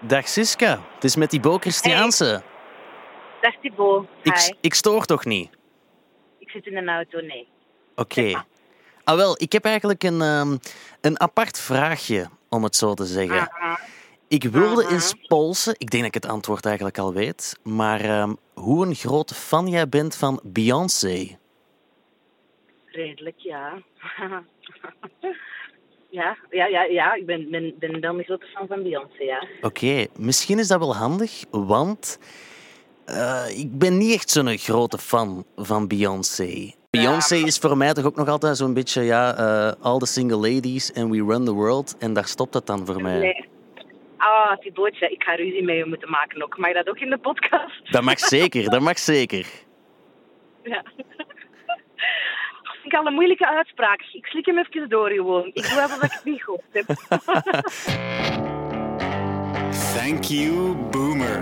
Dag Siska, het is met Thibaut Christiaanse. Dag Thibaut. Hi. Ik, ik stoor toch niet? Ik zit in een auto, nee. Oké. Ah wel, ik heb eigenlijk een, ehm, een apart vraagje, om het zo te zeggen. Aha. Ik wilde Mhm. eens polsen, ik denk dat ik het antwoord eigenlijk al weet, maar ehm, hoe een grote fan jij bent van Beyoncé. Redelijk, ja. ja, ja, ja, ja. Ik ben, ben, ben wel een grote fan van Beyoncé, ja. Oké, misschien is dat wel handig, want eh, ik ben niet echt zo'n grote fan van Beyoncé. Beyoncé is voor mij toch ook nog altijd zo'n beetje, ja, eh, all the single ladies and we run the world. En daar stopt het dan voor mij. Nee. Ah, Thibautje, ik ga ruzie met je moeten maken ook. Mag dat ook in de podcast? Dat mag zeker, dat mag zeker. Ja. Dat ik al een moeilijke uitspraak. Ik slik hem even door gewoon. Ik doe alsof ik het niet gehoord heb. Thank you, Boomer.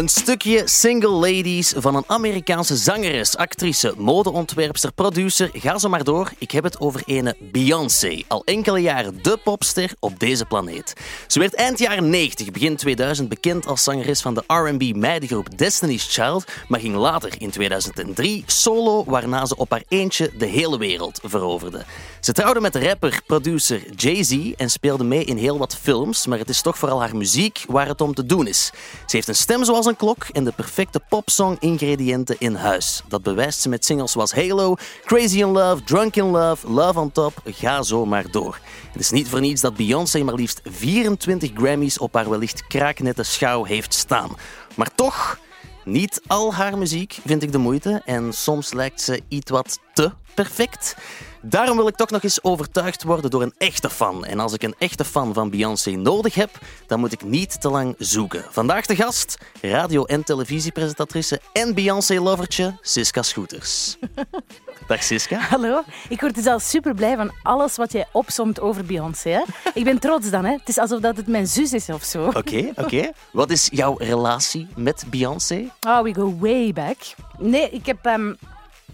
Een stukje single ladies van een Amerikaanse zangeres, actrice, modeontwerpster, producer. Ga zo maar door. Ik heb het over ene Beyoncé. Al enkele jaren de popster op deze planeet. Ze werd eind jaren 90, begin 2000 bekend als zangeres van de R&B meidengroep Destiny's Child, maar ging later in 2003 solo, waarna ze op haar eentje de hele wereld veroverde. Ze trouwde met rapper, producer Jay-Z en speelde mee in heel wat films, maar het is toch vooral haar muziek waar het om te doen is. Ze heeft een stem zoals een klok en de perfecte popsong-ingrediënten in huis. Dat bewijst ze met singles zoals Halo, Crazy in Love, Drunk in Love, Love on Top, ga zo maar door. Het is niet voor niets dat Beyoncé maar liefst 24 Grammys op haar wellicht kraaknette schouw heeft staan. Maar toch... Niet al haar muziek vind ik de moeite en soms lijkt ze iets wat te perfect. Daarom wil ik toch nog eens overtuigd worden door een echte fan. En als ik een echte fan van Beyoncé nodig heb, dan moet ik niet te lang zoeken. Vandaag de gast, radio- en televisiepresentatrice en Beyoncé-lovertje, Siska Schoeters. Dag Siska. Hallo, ik word dus al super blij van alles wat jij opsomt over Beyoncé. Ik ben trots dan, hè? Het is alsof dat het mijn zus is of zo. Oké, oké. Wat is jouw relatie met Beyoncé? Oh, we go way back. Nee, ik heb. ehm,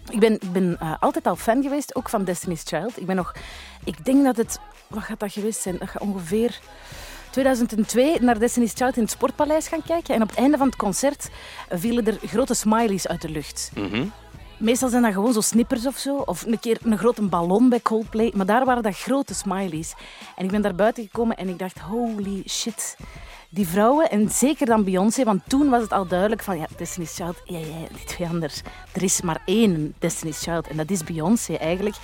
ik ben, ik ben eh, altijd al fan geweest, ook van Destiny's Child. Ik ben nog. Ik denk dat het. Wat gaat dat geweest zijn? Dat gaat ongeveer. 2002 naar Destiny's Child in het Sportpaleis gaan kijken. En op het einde van het concert vielen er grote smileys uit de lucht. Meestal zijn dat gewoon zo snippers of zo. Of een keer een grote ballon bij Coldplay. Maar daar waren dat grote smileys. En ik ben daar buiten gekomen en ik dacht, holy shit. Die vrouwen, en zeker dan Beyoncé, want toen was het al duidelijk van, ja, Destiny's Child, ja, ja, die twee anders. Er is maar één Destiny's Child en dat is Beyoncé eigenlijk.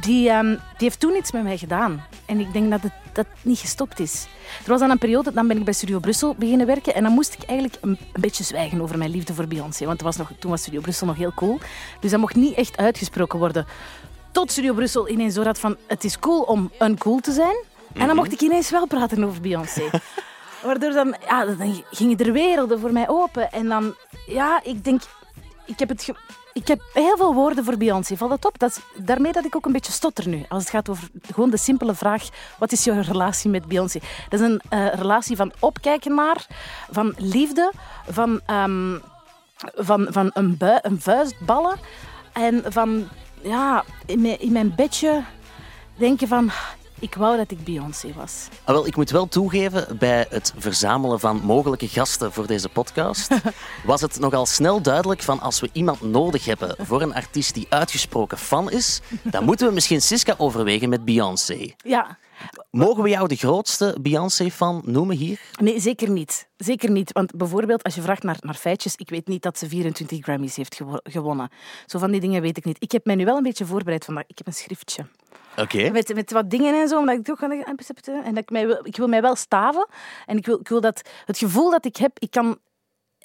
Die, ehm, die heeft toen iets met mij gedaan. En ik denk dat het dat niet gestopt is. Er was dan een periode, dan ben ik bij Studio Brussel beginnen werken. En dan moest ik eigenlijk een, een beetje zwijgen over mijn liefde voor Beyoncé. Want was nog, toen was Studio Brussel nog heel cool. Dus dat mocht niet echt uitgesproken worden. Tot Studio Brussel ineens door had van... Het is cool om uncool te zijn. En dan mocht ik ineens wel praten over Beyoncé. Waardoor dan, ja, dan gingen er werelden voor mij open. En dan, ja, ik denk, ik heb, het ik heb heel veel woorden voor Beyoncé. Valt dat op? Dat daarmee dat ik ook een beetje stotter nu. Als het gaat over gewoon de simpele vraag, wat is jouw relatie met Beyoncé? Dat is een eh, relatie van opkijken naar, van liefde, van, ehm, van, van een, bui, een vuist ballen. En van, ja, in mijn, in mijn bedje denken van, ik wou dat ik Beyoncé was. Ah, wel, ik moet wel toegeven, bij het verzamelen van mogelijke gasten voor deze podcast, was het nogal snel duidelijk van als we iemand nodig hebben voor een artiest die uitgesproken fan is, dan moeten we misschien Siska overwegen met Beyoncé. Ja, Mogen we jou de grootste Beyoncé-fan noemen hier? Nee, zeker niet. Zeker niet. Want bijvoorbeeld, als je vraagt naar, naar feitjes, ik weet niet dat ze 24 Grammys heeft gewo- gewonnen. Zo van die dingen weet ik niet. Ik heb mij nu wel een beetje voorbereid vandaag. Ik heb een schriftje. Oké. Met, met wat dingen en zo, omdat ik toch en dat ik, mij wil, ik wil mij wel staven. En ik wil, ik wil dat het gevoel dat ik heb, ik kan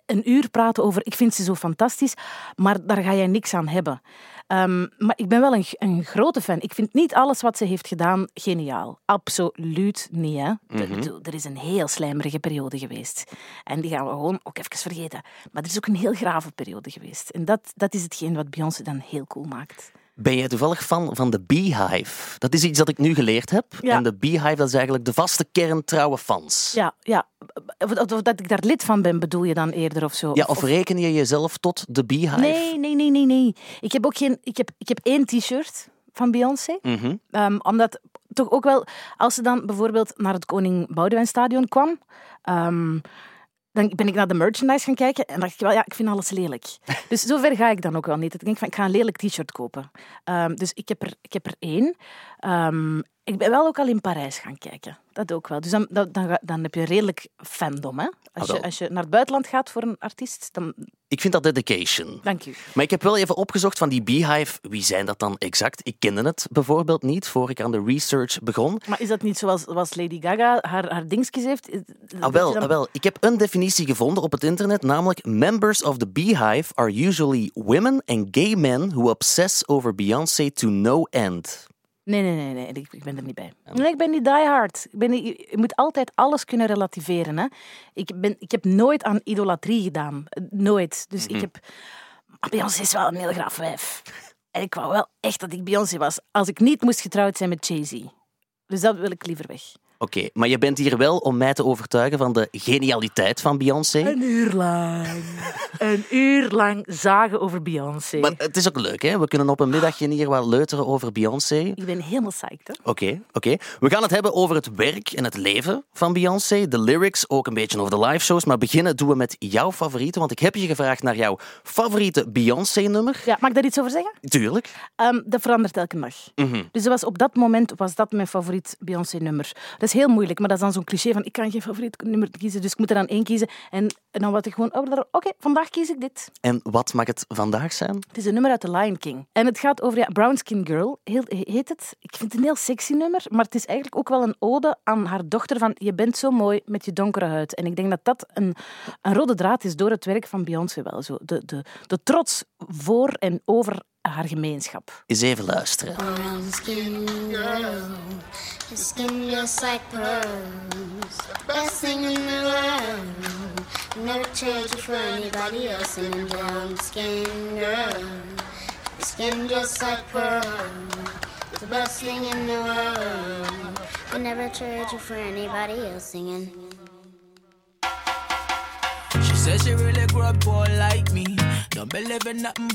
een uur praten over, ik vind ze zo fantastisch, maar daar ga jij niks aan hebben. Ehm, maar ik ben wel een, een grote fan. Ik vind niet alles wat ze heeft gedaan geniaal. Absoluut niet. Hè? De- bedoel, Er is een heel slijmerige periode geweest. En die gaan we gewoon ook even vergeten. Maar er is ook een heel grave periode geweest. En dat, dat is hetgeen wat Beyoncé dan heel cool maakt. Ben jij toevallig fan van de Beehive? Dat is iets dat ik nu geleerd heb. Ja. En de Beehive, dat is eigenlijk de vaste kern trouwe fans. Ja, ja. Of, dat ik daar lid van ben, bedoel je dan eerder of zo? Ja, of reken je jezelf tot de Beehive? Nee, nee, nee, nee, nee. Ik heb ook geen. Ik heb, ik heb één t-shirt van Beyoncé. Mhm. Ehm, omdat toch ook wel, als ze dan bijvoorbeeld naar het Koning Boudewijn Stadion kwam, ehm, dan ben ik naar de merchandise gaan kijken en dacht ik wel, ja, ik vind alles lelijk. Dus zover ga ik dan ook wel niet. Ik denk van, ik ga een lelijk t-shirt kopen. Ehm, dus ik heb er, ik heb er één. Ehm, ik ben wel ook al in Parijs gaan kijken. Dat ook wel. Dus dan, dan, dan, heb je redelijk fandom. Hè? Als, Ah, je, als je naar het buitenland gaat voor een artiest, dan... Ik vind dat dedication. Dank u. Maar ik heb wel even opgezocht van die Beehive. Wie zijn dat dan exact? Ik kende het bijvoorbeeld niet voor ik aan de research begon. Maar is dat niet zoals, zoals Lady Gaga haar, haar dingetjes heeft? Ah, wel, dan- ah, wel. Ik heb een definitie gevonden op het internet, namelijk members of the Beehive are usually women and gay men who obsess over Beyoncé to no end. Nee, nee, nee, nee, ik, ik ben er niet bij. Nee, ik ben niet diehard. Ik ben niet, je moet altijd alles kunnen relativeren. Hè. Ik, ben, ik heb nooit aan idolatrie gedaan. Eh, Nooit. Dus ik heb... Maar Beyoncé is wel een heel graaf wijf. En ik wou wel echt dat ik Beyoncé was. Als ik niet moest getrouwd zijn met Jay-Z. Dus dat wil ik liever weg. Oké, maar je bent hier wel om mij te overtuigen van de genialiteit van Beyoncé. Een uur lang. Een uur lang zagen over Beyoncé. Maar het is ook leuk, hè? We kunnen op een middagje hier wat leuteren over Beyoncé. Ik ben helemaal psyched. Hè. Oké, oké. We gaan het hebben over het werk en het leven van Beyoncé. De lyrics, ook een beetje over de live shows. Maar beginnen doen we met jouw favoriete. Want ik heb je gevraagd naar jouw favoriete Beyoncé-nummer. Ja, mag ik daar iets over zeggen? Tuurlijk. Ehm, dat verandert elke dag. Mhm. Dus dat was, op dat moment was dat mijn favoriet Beyoncé-nummer. Is heel moeilijk, maar dat is dan zo'n cliché van ik kan geen favoriet nummer kiezen, dus ik moet er dan één kiezen. En, en dan wat ik gewoon, oh, oké, vandaag kies ik dit. En wat mag het vandaag zijn? Het is een nummer uit The Lion King. En het gaat over, ja, Brown Skin Girl heel, heet het. Ik vind het een heel sexy nummer, maar het is eigenlijk ook wel een ode aan haar dochter van je bent zo mooi met je donkere huid. En ik denk dat dat een, een rode draad is door het werk van Beyoncé wel. Zo. De, de, de trots voor en over haar gemeenschap. Eens even luisteren. skin just like the. Never best thing in the world. Trade you for anybody else singing.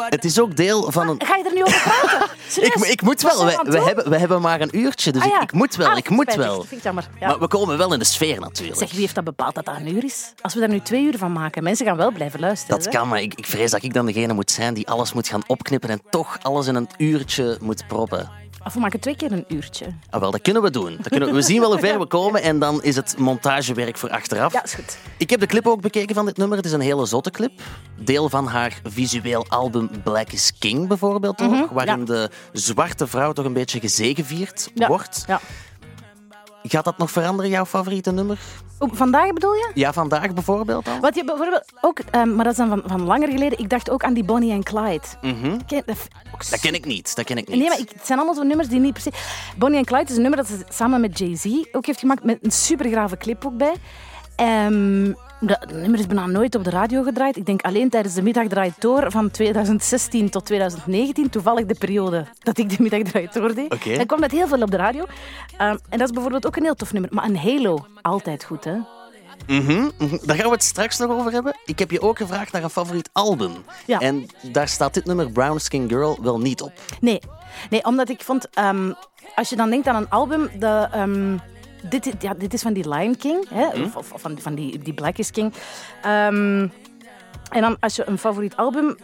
Het is ook deel van een... Ga je er nu over praten? Ik, ik moet wel. We, hebben, we hebben maar een uurtje, dus Ah, ja. ik, ik moet wel. Ah, ik moet spijtig. wel. Dat vind ik jammer. Ja. Maar we komen wel in de sfeer natuurlijk. Zeg, wie heeft dat bepaald dat dat een uur is? Als we daar nu twee uur van maken, mensen gaan wel blijven luisteren. Dat hè? kan, maar ik, ik vrees dat ik dan degene moet zijn die alles moet gaan opknippen en toch alles in een uurtje moet proppen. Of we maken twee keer een uurtje. Ah, wel, dat kunnen we doen. Dat kunnen we, we zien wel hoe ver we komen en dan is het montagewerk voor achteraf. Ja, is goed. Ik heb de clip ook bekeken van dit nummer. Het is een hele zotte clip. Deel van haar visueel album Black is King bijvoorbeeld ook, waarin ja. de zwarte vrouw toch een beetje gezegevierd Ja. wordt. Ja. Gaat dat nog veranderen, jouw favoriete nummer? Oh, vandaag bedoel je? Ja, vandaag bijvoorbeeld al? Wat je bijvoorbeeld ook, ehm, maar dat is dan van, van langer geleden, ik dacht ook aan die Bonnie en Clyde. Dat, Mhm. Dat ken ik niet. Dat ken ik niet. Nee, maar ik, het zijn allemaal zo'n nummers die niet se... Bonnie and Clyde is een nummer dat ze samen met Jay-Z ook heeft gemaakt, met een supergrave clip ook bij. Ehm, dat nummer is bijna nooit op de radio gedraaid. Ik denk alleen tijdens de middagdraai door van 2016 tot 2019. Toevallig de periode dat ik de middagdraai door deed. En kwam dat heel veel op de radio. Ehm, en dat is bijvoorbeeld ook een heel tof nummer. Maar een Halo, altijd goed, hè? Mhm, mhm. Daar gaan we het straks nog over hebben. Ik heb je ook gevraagd naar een favoriet album. Ja. En daar staat dit nummer Brown Skin Girl wel niet op. Nee, nee omdat ik vond, ehm, als je dan denkt aan een album, de, ehm, dit, ja, dit is van die Lion King, hè, of, of van, van die, die Black is King. Ehm, en dan als je een favoriet album,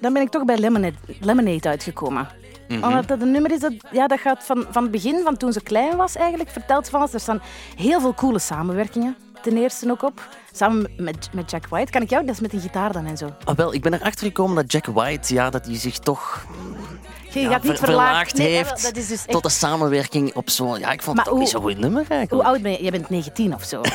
dan ben ik toch bij Lemonade, Lemonade uitgekomen. Omdat dat een nummer is dat, ja, dat gaat van, van het begin, van toen ze klein was eigenlijk, vertelt van alles. Er staan heel veel coole samenwerkingen. Ten eerste ook op. Samen met, met Jack White. Kan ik jou? Dat is met die gitaar dan en zo. Ah, wel, ik ben erachter gekomen dat Jack White, ja, dat hij zich toch Je gaat niet ver- verlaagd. Nee, heeft dat is dus echt... tot de samenwerking op zo'n... Ja, ik vond Maar het ook niet hoe- zo'n goed nummer Hoe eigenlijk. oud ben je? Je bent 19 of zo.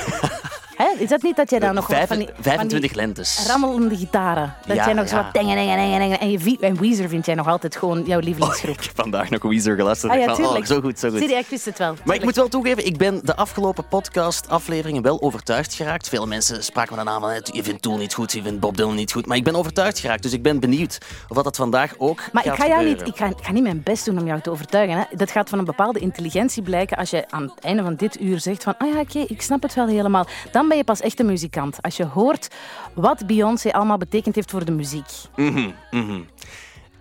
Hè? Is dat niet dat jij dan nog wat Vijf- van die, van 25 die lentes. rammelende gitaren? Dat Ja, jij nog zo wat dingen, dingen, dingen. En, je, en Weezer vind jij nog altijd gewoon jouw lievelingsgroep. Ik heb vandaag nog Weezer geluisterd. ah ja, van, oh, zo goed, zo goed. Zie je, ik wist het wel. Maar ik moet wel toegeven, ik ben de afgelopen podcast-afleveringen wel overtuigd geraakt. Veel mensen spraken me daarna van, "Hey, je vindt Tool niet goed, je vindt Bob Dylan niet goed. Maar ik ben overtuigd geraakt, dus ik ben benieuwd of dat, dat vandaag ook Maar ik ga, jou gebeuren. niet, ik, ga, ik ga niet mijn best doen om jou te overtuigen. Hè. Dat gaat van een bepaalde intelligentie blijken. Als je aan het einde van dit uur zegt van... Ah ja, oké, ik snap het wel helemaal. Dan ben je pas echt een muzikant. Als je hoort wat Beyoncé allemaal betekend heeft voor de muziek. Mhm, mhm.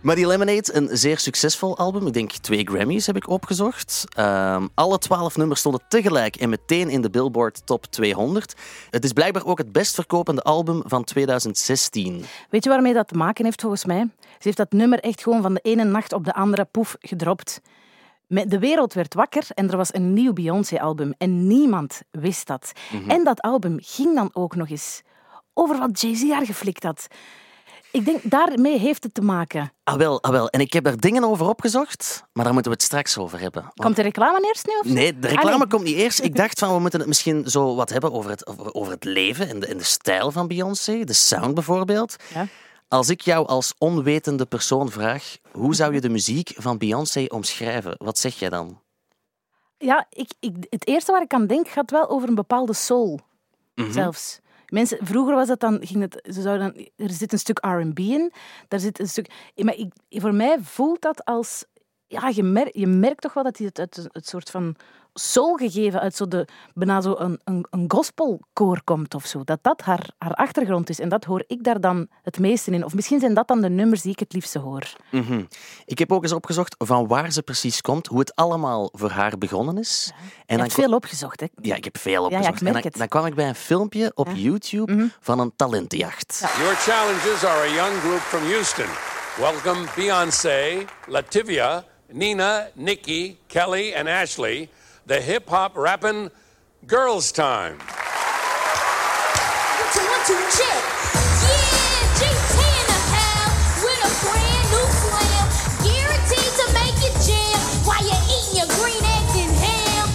Maar die Lemonade, een zeer succesvol album. Ik denk twee Grammys heb ik opgezocht. Ehm, alle twaalf nummers stonden tegelijk en meteen in de Billboard Top 200. Het is blijkbaar ook het best verkopende album van 2016. Weet je waarmee dat te maken heeft volgens mij? Ze heeft dat nummer echt gewoon van de ene nacht op de andere poef gedropt. De wereld werd wakker en er was een nieuw Beyoncé-album. En niemand wist dat. En dat album ging dan ook nog eens over wat Jay-Z haar geflikt had. Ik denk, daarmee heeft het te maken. Ah wel, ah wel. En ik heb daar dingen over opgezocht, maar daar moeten we het straks over hebben. Want- Komt de reclame eerst nu? Of? Nee, de reclame Ah, nee. komt niet eerst. Ik dacht van, we moeten het misschien zo wat hebben over het, over- over het leven en de, en de stijl van Beyoncé. De sound bijvoorbeeld. Ja. Als ik jou als onwetende persoon vraag, hoe zou je de muziek van Beyoncé omschrijven? Wat zeg jij dan? Ja, ik, ik, het eerste waar ik aan denk gaat wel over een bepaalde soul. Mhm. Zelfs. Mensen, vroeger was dat dan, ging het, ze zouden, er zit een stuk R&B in, daar zit een stuk... Maar ik, voor mij voelt dat als... Ja, je, mer, je merkt toch wel dat hij het uit een- het soort van soul gegeven, uit zo de, bijna zo een, een, een gospelkoor komt of zo. Dat dat haar, haar achtergrond is. En dat hoor ik daar dan het meeste in. Of misschien zijn dat dan de nummers die ik het liefste hoor. Mhm. Ik heb ook eens opgezocht van waar ze precies komt, hoe het allemaal voor haar begonnen is. En Je dan hebt veel opgezocht, hè? Ja, ik heb veel ja, opgezocht. ik merk en dan, kwam ik bij een filmpje op YouTube van een talentenjacht. Your challenges are a young group from Houston. Welcome Beyonce, Lativia, Nina, Nikki, Kelly, and Ashley, the hip hop rapping Girls Time. One, two, one, two, check. Yeah, GT in the house with a brand new slam. Guaranteed to make you jam while you're eating your green eggs and ham.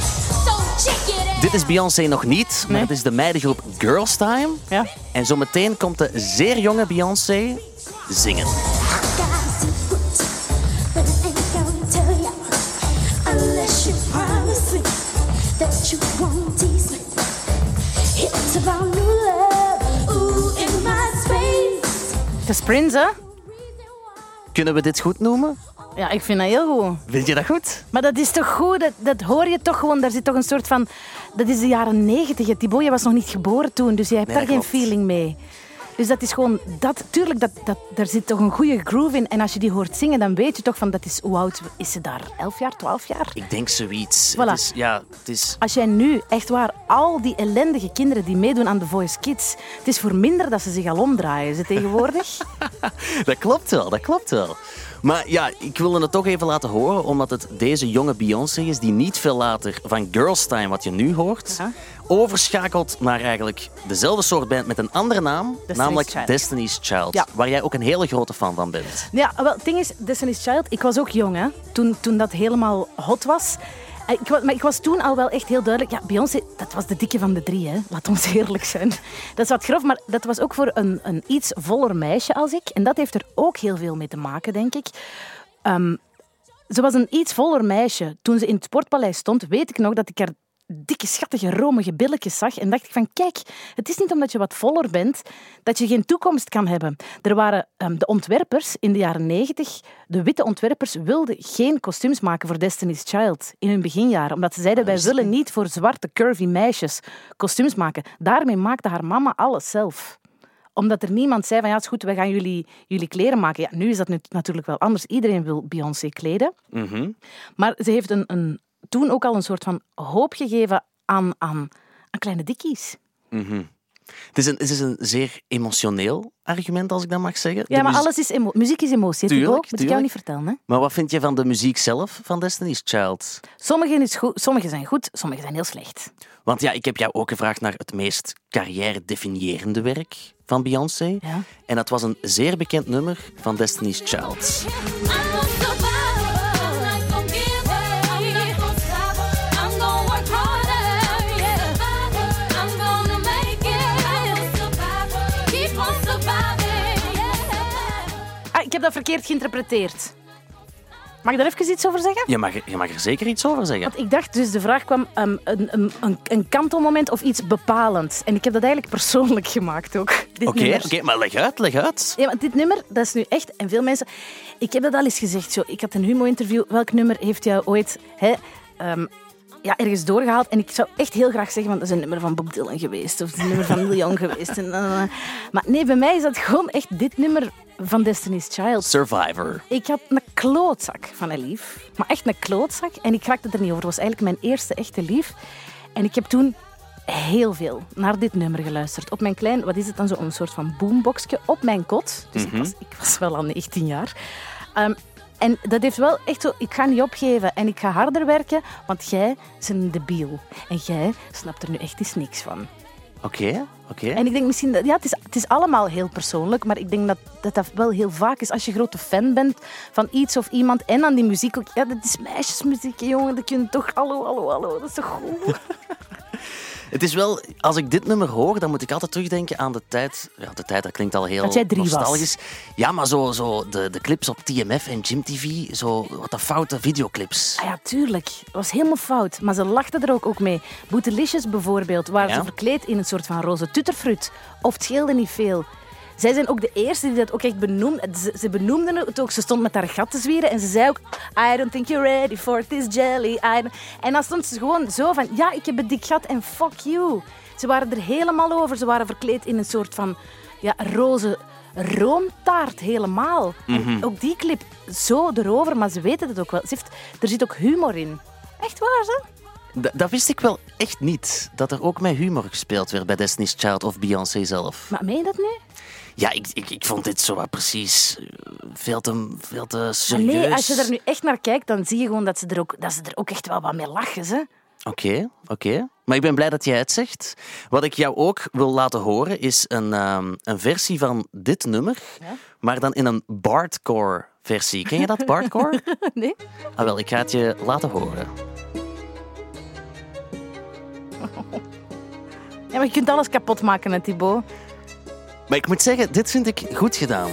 So check it out. Dit is Beyoncé nog niet, maar Nee. het is de meidengroep Girls Time. Ja. En zometeen komt de zeer jonge Beyoncé zingen. Prince, hè? Kunnen we dit goed noemen? Ja, ik vind dat heel goed. Vind je dat goed? Maar dat is toch goed? Dat, dat hoor je toch gewoon. Daar zit toch een soort van... Dat is de jaren negentig. Thibaut, je was nog niet geboren toen, dus je hebt Nee, daar geen klopt. feeling mee. Dus dat is gewoon... Dat, tuurlijk, dat, dat, daar zit toch een goede groove in. En als je die hoort zingen, dan weet je toch van... Dat is, hoe oud is ze daar? Elf jaar, twaalf jaar? Ik denk zoiets. Voilà. Het is, ja, het is... Als jij nu, echt waar, al die ellendige kinderen die meedoen aan The Voice Kids... Het is voor minder dat ze zich al omdraaien, ze tegenwoordig. Dat klopt wel, dat klopt wel. Maar ja, ik wilde het toch even laten horen, omdat het deze jonge Beyoncé is die niet veel later van Girls Time, wat je nu hoort, Ja. Overschakelt naar eigenlijk dezelfde soort band met een andere naam, Destiny's namelijk Child. Destiny's Child, Ja. waar jij ook een hele grote fan van bent. Ja, wel, het ding is, Destiny's Child, ik was ook jong hè, toen, toen dat helemaal hot was. Eh, Ik, maar ik was toen al wel echt heel duidelijk. Ja, Beyoncé, dat was de dikke van de drie, hè. laat ons eerlijk zijn. Dat is wat grof, maar dat was ook voor een, een iets voller meisje als ik. En dat heeft er ook heel veel mee te maken, denk ik. Ehm, ze was een iets voller meisje. Toen ze in het Sportpaleis stond, weet ik nog dat ik haar dikke, schattige, romige billetjes zag. En dacht ik van, kijk, het is niet omdat je wat voller bent dat je geen toekomst kan hebben. Er waren ehm, de ontwerpers in de jaren negentig, de witte ontwerpers, wilden geen kostuums maken voor Destiny's Child in hun beginjaren. Omdat ze zeiden, wij willen niet voor zwarte, curvy meisjes kostuums maken. Daarmee maakte haar mama alles zelf omdat er niemand zei van ja, het is goed, we gaan jullie, jullie kleren maken. Ja, nu is dat nu natuurlijk wel anders. Iedereen wil Beyoncé kleden. Mhm. Maar ze heeft een, een, toen ook al een soort van hoop gegeven aan, aan, aan kleine dikkies. Mhm. Het, is een, het is een zeer emotioneel argument, als ik dat mag zeggen. Ja, De maar alles is emo muziek is emotie. Tuurlijk, Thibaut? Moet ik jou niet vertellen. Hè? Maar wat vind je van de muziek zelf van Destiny's Child? Sommige, is goed, sommige zijn goed, sommige zijn heel slecht. Want ja, ik heb jou ook gevraagd naar het meest carrière-definiërende werk van Beyoncé. Ja. En dat was een zeer bekend nummer van Destiny's Child. I'm dat verkeerd geïnterpreteerd. Mag ik daar even iets over zeggen? Je mag, je mag er zeker iets over zeggen. Want ik dacht dus, de vraag kwam um, een, een, een, kantelmoment of iets bepalends. En ik heb dat eigenlijk persoonlijk gemaakt ook. Oké, oké, maar leg uit, leg uit. Ja, want dit nummer, dat is nu echt... En veel mensen... Ik heb dat al eens gezegd. Zo. Ik had een humo-interview. Welk nummer heeft jou ooit hè, ehm, ja, ergens doorgehaald? En ik zou echt heel graag zeggen, want dat is een nummer van Bob Dylan geweest. Of het is een nummer van Neil Young geweest. En, eh, maar nee, bij mij is dat gewoon echt dit nummer van Destiny's Child. Survivor. Ik had een klootzak van een lief. Maar echt een klootzak. En ik raakte er niet over. Het was eigenlijk mijn eerste echte lief. En ik heb toen heel veel naar dit nummer geluisterd. Op mijn klein, wat is het dan, zo een soort van boomboxje op mijn kot. Dus ik, was, ik was wel al 19 jaar. Ehm, en dat heeft wel echt zo, ik ga niet opgeven en ik ga harder werken, want jij bent een debiel. En jij snapt er nu echt eens niks van. Oké, oké. En ik denk misschien, dat, ja, het is, het is allemaal heel persoonlijk, maar ik denk dat, dat dat wel heel vaak is als je grote fan bent van iets of iemand en aan die muziek ook. Ja, dat is meisjesmuziek, jongen. Dat kun je toch, hallo, hallo, hallo, dat is toch goed? Het is wel, als ik dit nummer hoor, dan moet ik altijd terugdenken aan de tijd. Ja, de tijd, dat klinkt al heel Dat jij drie was. nostalgisch. Ja, maar zo, zo de, de clips op TMF en Jim TV, zo wat de foute videoclips. Ah ja, tuurlijk. Het was helemaal fout. Maar ze lachten er ook, ook mee. Boetelicious bijvoorbeeld, waren Ja. ze verkleed in een soort van roze tutterfruit. Of het scheelde niet veel. Zij zijn ook de eerste die dat ook echt benoemden. Ze, ze benoemden het ook. Ze stond met haar gat te zwieren en ze zei ook... I don't think you're ready for this jelly. I don't-" En dan stond ze gewoon zo van... Ja, ik heb een dik gat en fuck you. Ze waren er helemaal over. Ze waren verkleed in een soort van ja, roze roomtaart helemaal. En ook die clip zo erover, maar ze weten het ook wel. Ze heeft, er zit ook humor in. Echt waar? D- dat wist ik wel echt niet, dat er ook met humor gespeeld werd bij Destiny's Child of Beyoncé zelf. Maar meen je dat nu? Ja, ik, ik, ik vond dit zo wat precies eh, veel te, veel te serieus. nee, als je er nu echt naar kijkt, dan zie je gewoon dat ze er ook, dat ze er ook echt wel wat mee lachen. Hè? Oké, oké. Maar ik ben blij dat jij het zegt. Wat ik jou ook wil laten horen is een, ehm, een versie van dit nummer, maar dan in een Bardcore versie. Ken je dat, Bardcore? Nee? ah, wel, ik ga het je laten horen. Ja, maar je kunt alles kapot maken, hè, Thibaut. Maar ik moet zeggen, dit vind ik goed gedaan.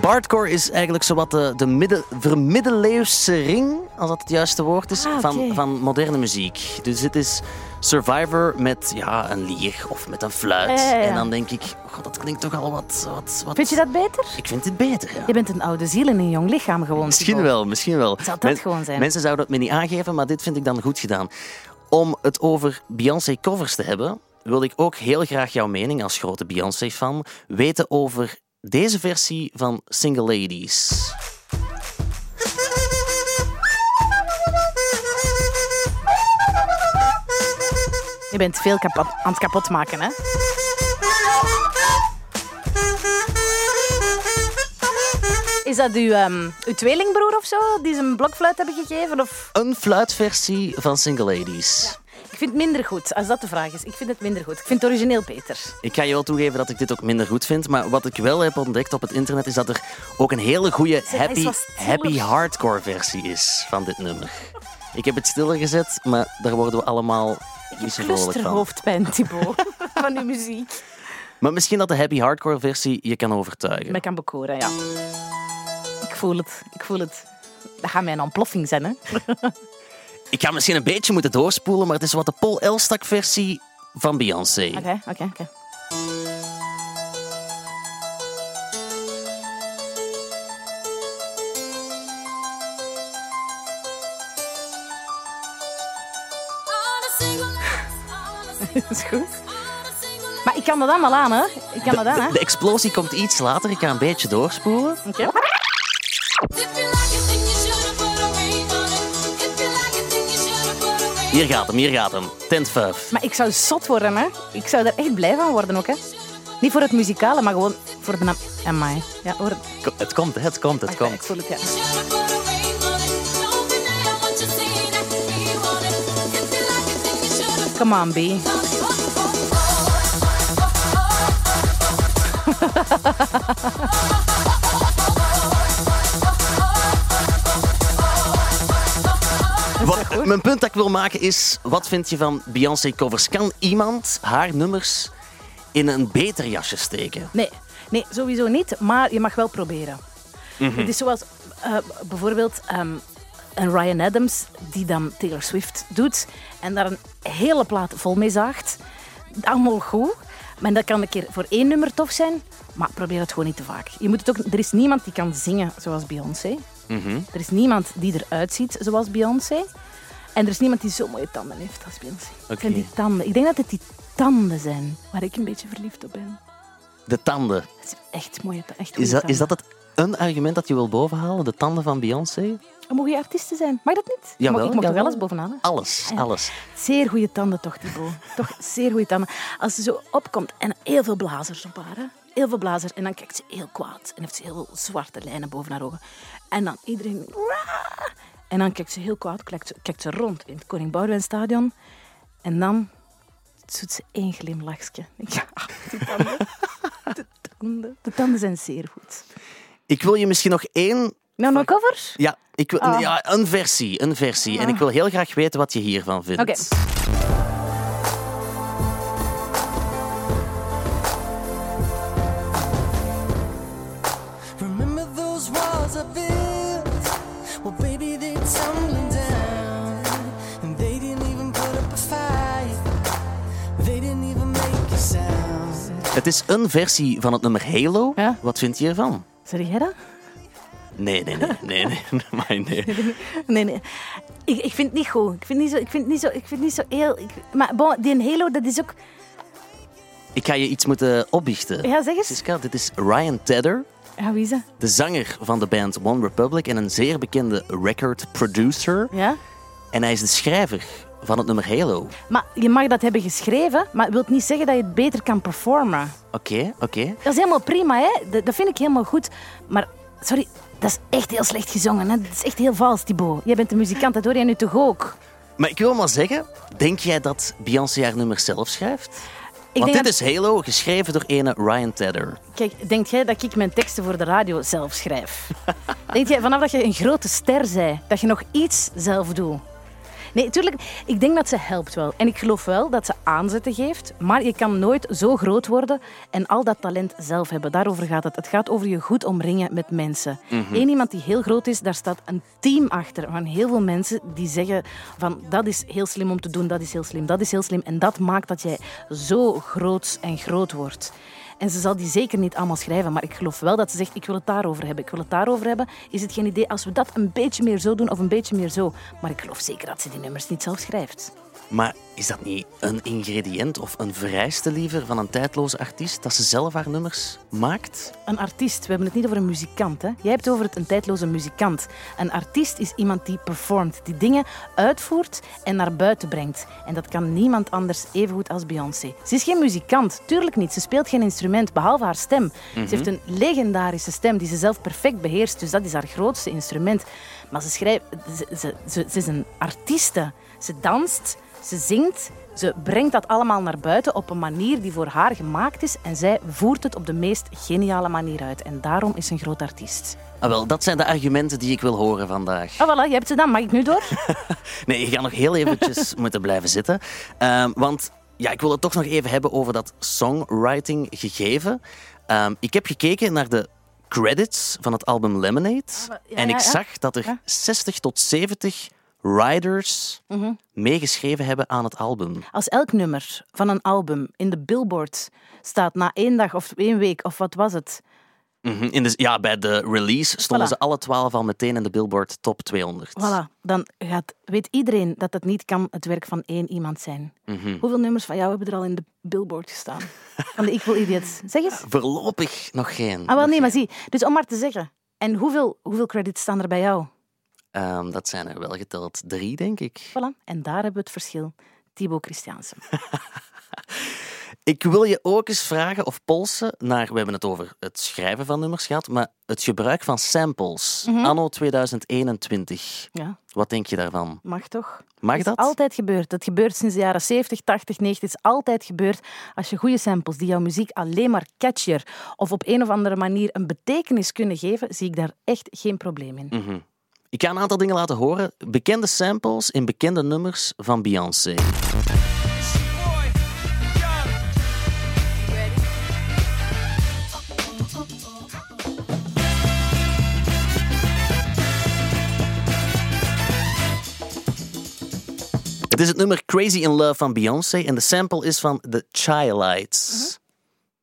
Bardcore is eigenlijk zowat de, de midden, vermiddeleeuwse ring, als dat het juiste woord is, Ah, van, van moderne muziek. Dus het is Survivor met ja, een lier of met een fluit. Ja, ja, ja. En dan denk ik, god, dat klinkt toch al wat, wat, wat... Vind je dat beter? Ik vind dit beter, ja. Je bent een oude ziel in een jong lichaam gewoon. Misschien wel, misschien wel. Zou dat gewoon zijn? Mensen zouden het me niet aangeven, maar dit vind ik dan goed gedaan. Om het over Beyoncé covers te hebben, wil ik ook heel graag jouw mening als grote Beyoncé-fan weten over deze versie van Single Ladies. Je bent veel kapot, aan het kapot maken, hè? Is dat uw, ehm, uw tweelingbroer of zo, die ze een blokfluit hebben gegeven? Of... Een fluitversie van Single Ladies. Ik vind het minder goed, als dat de vraag is. Ik vind het minder goed. Ik vind het origineel beter. Ik ga je wel toegeven dat ik dit ook minder goed vind, maar wat ik wel heb ontdekt op het internet is dat er ook een hele goede happy, happy hardcore versie is van dit nummer. Ik heb het stiller gezet, maar daar worden we allemaal Ik niet zo vrolijk van. clusterhoofdpijn, Thibaut, van uw muziek. Maar misschien dat de happy hardcore versie je kan overtuigen. Me kan bekoren, ja. Ik voel het, ik voel het. Dat gaat mijn ontploffing zijn, hè? Ik ga misschien een beetje moeten doorspoelen, maar het is wat de Paul Elstak versie van Beyoncé. Oké, oké, oké. is goed. Maar ik kan dat allemaal aan, hè? Ik kan dat aan, hè? De explosie komt iets later, ik ga een beetje doorspoelen. Oké. Hier gaat hem, hier gaat hem. Tent 5. Maar ik zou zot worden, hè? Ik zou er echt blij van worden ook, hè? Niet voor het muzikale, maar gewoon voor de naam. Amai. Ja, hoor. Het komt, het komt, het Oké, Ik komt. voel het, ja. Come on, B. Wat, mijn punt dat ik wil maken is, wat vind je van Beyoncé-covers? Kan iemand haar nummers in een beter jasje steken? Nee, nee, sowieso niet, maar je mag wel proberen. Het is zoals eh, bijvoorbeeld ehm, een Ryan Adams die dan Taylor Swift doet en daar een hele plaat vol mee zaagt. Allemaal goed, maar dat kan een keer voor één nummer tof zijn, maar probeer het gewoon niet te vaak. Je moet het ook, er is niemand die kan zingen zoals Beyoncé. Er is niemand die eruit ziet zoals Beyoncé. En er is niemand die zo mooie tanden heeft als Beyoncé. Het zijn Oké. die tanden. Ik denk dat het die tanden zijn waar ik een beetje verliefd op ben. De tanden. Het is echt mooie Is dat, is tanden. dat het een argument dat je wil bovenhalen? De tanden van Beyoncé? Mogen je artiesten zijn. Mag dat niet? Jawel, ik mag er wel eens bovenaan. hè? Alles, Ja. alles. Zeer goede tanden toch, Thibaut. Toch zeer goede tanden. Als ze zo opkomt en heel veel blazers op haar. hè. Heel veel blazers. En dan kijkt ze heel kwaad. En heeft ze heel zwarte lijnen boven haar ogen. En dan iedereen... En dan kijkt ze heel kwaad. Kijkt ze, kijkt ze rond in het Koning Boudewijnstadion. En dan doet ze één glimlachje. Ja, die tanden. De tanden. De tanden zijn zeer goed. Ik wil je misschien nog één... Nou, nog cover? Ja, ik wil, Ah. ja, een versie, een versie. En ik wil heel graag weten wat je hiervan vindt. Oké. Remember those walls I built? Well, baby, they're tumbling down. And they didn't even put up a fight. They didn't even make a sound. Het is een versie van het nummer Halo. Ja. Wat vind je ervan? Zeg jij dat? Nee, nee, nee. nee, nee. Maar nee. Nee, nee. Ik, ik vind het niet goed. Ik vind het niet zo, ik vind het niet zo, ik vind niet zo heel... Ik, maar bon, die Halo, dat is ook... Ik ga je iets moeten opbiechten. Ja, zeg eens. Siska, dit is Ryan Tedder, Ja, wie is dat? de zanger van de band One Republic en een zeer bekende record producer. Ja? En hij is de schrijver van het nummer Halo. Maar je mag dat hebben geschreven, maar het wil niet zeggen dat je het beter kan performen. Oké, oké. Dat is helemaal prima, hè? Dat, dat vind ik helemaal goed. Maar, sorry, dat is echt heel slecht gezongen. Hè? Dat is echt heel vals, Thibaut. Jij bent een muzikant, dat hoor jij nu toch ook? Maar ik wil maar zeggen, denk jij dat Beyoncé haar nummer zelf schrijft? Ik Want dit is Halo, geschreven door ene Ryan Tedder. Kijk, denk jij dat ik mijn teksten voor de radio zelf schrijf? denk jij vanaf dat je een grote ster zei, dat je nog iets zelf doet? Nee, natuurlijk, ik denk dat ze helpt wel. En ik geloof wel dat ze aanzetten geeft. Maar je kan nooit zo groot worden en al dat talent zelf hebben. Daarover gaat het. Het gaat over je goed omringen met mensen. Eén iemand die heel groot is, daar staat een team achter van heel veel mensen die zeggen van dat is heel slim om te doen, dat is heel slim, dat is heel slim. En dat maakt dat jij zo groot en groot wordt. En ze zal die zeker niet allemaal schrijven, maar ik geloof wel dat ze zegt, ik wil het daarover hebben. Ik wil het daarover hebben. Is het geen idee als we dat een beetje meer zo doen of een beetje meer zo? Maar ik geloof zeker dat ze die nummers niet zelf schrijft. Maar is dat niet een ingrediënt of een vereiste liever van een tijdloze artiest, dat ze zelf haar nummers maakt? Een artiest, we hebben het niet over een muzikant. Hè? Jij hebt het over het een tijdloze muzikant. Een artiest is iemand die performt, die dingen uitvoert en naar buiten brengt. En dat kan niemand anders even goed als Beyoncé. Ze is geen muzikant, tuurlijk niet. Ze speelt geen instrument, behalve haar stem. Ze heeft een legendarische stem die ze zelf perfect beheerst, dus dat is haar grootste instrument. Maar ze, schrijft, ze, ze, ze, ze is een artieste. Ze danst, ze zingt, ze brengt dat allemaal naar buiten op een manier die voor haar gemaakt is en zij voert het op de meest geniale manier uit. En daarom is ze een groot artiest. Ah, wel, dat zijn de argumenten die ik wil horen vandaag. Ah, voilà, je hebt ze dan. Mag ik nu door? Nee, je gaat nog heel eventjes moeten blijven zitten. Ehm, want ja, ik wil het toch nog even hebben over dat songwriting gegeven. Ehm, ik heb gekeken naar de credits van het album Lemonade. ja, en ik zag dat er Ja. 60 tot 70 writers Mhm. meegeschreven hebben aan het album. Als elk nummer van een album in de Billboard staat na één dag of één week, of wat was het? Mhm. in de, ja, bij de release stonden Voilà. ze alle 12 al meteen in de Billboard Top 200. Voilà, dan gaat, weet iedereen dat het niet kan het werk van één iemand zijn. Mhm. Hoeveel nummers van jou hebben er al in de Billboard gestaan? Van de Equal Idiots. Zeg eens. Voorlopig nog geen. Ah, wel nee, maar zie. Dus om maar te zeggen. En hoeveel, hoeveel credits staan er bij jou? Ehm, dat zijn er wel geteld drie, denk ik. Voilà. En daar hebben we het verschil. Thibaut Christiansen. Ik wil je ook eens vragen of polsen naar, we hebben het over het schrijven van nummers gehad, maar het gebruik van samples, Mhm. anno 2021. Ja, Wat denk je daarvan? mag toch? Mag Het dat? is altijd gebeurd. Het gebeurt sinds de jaren 70, 80, 90. Het is altijd gebeurd. Als je goede samples die jouw muziek alleen maar catchier of op een of andere manier een betekenis kunnen geven, zie ik daar echt geen probleem in. Mhm. Ik ga een aantal dingen laten horen. Bekende samples in bekende nummers van Beyoncé. Het is het nummer Crazy in Love van Beyoncé en de sample is van The Childlights.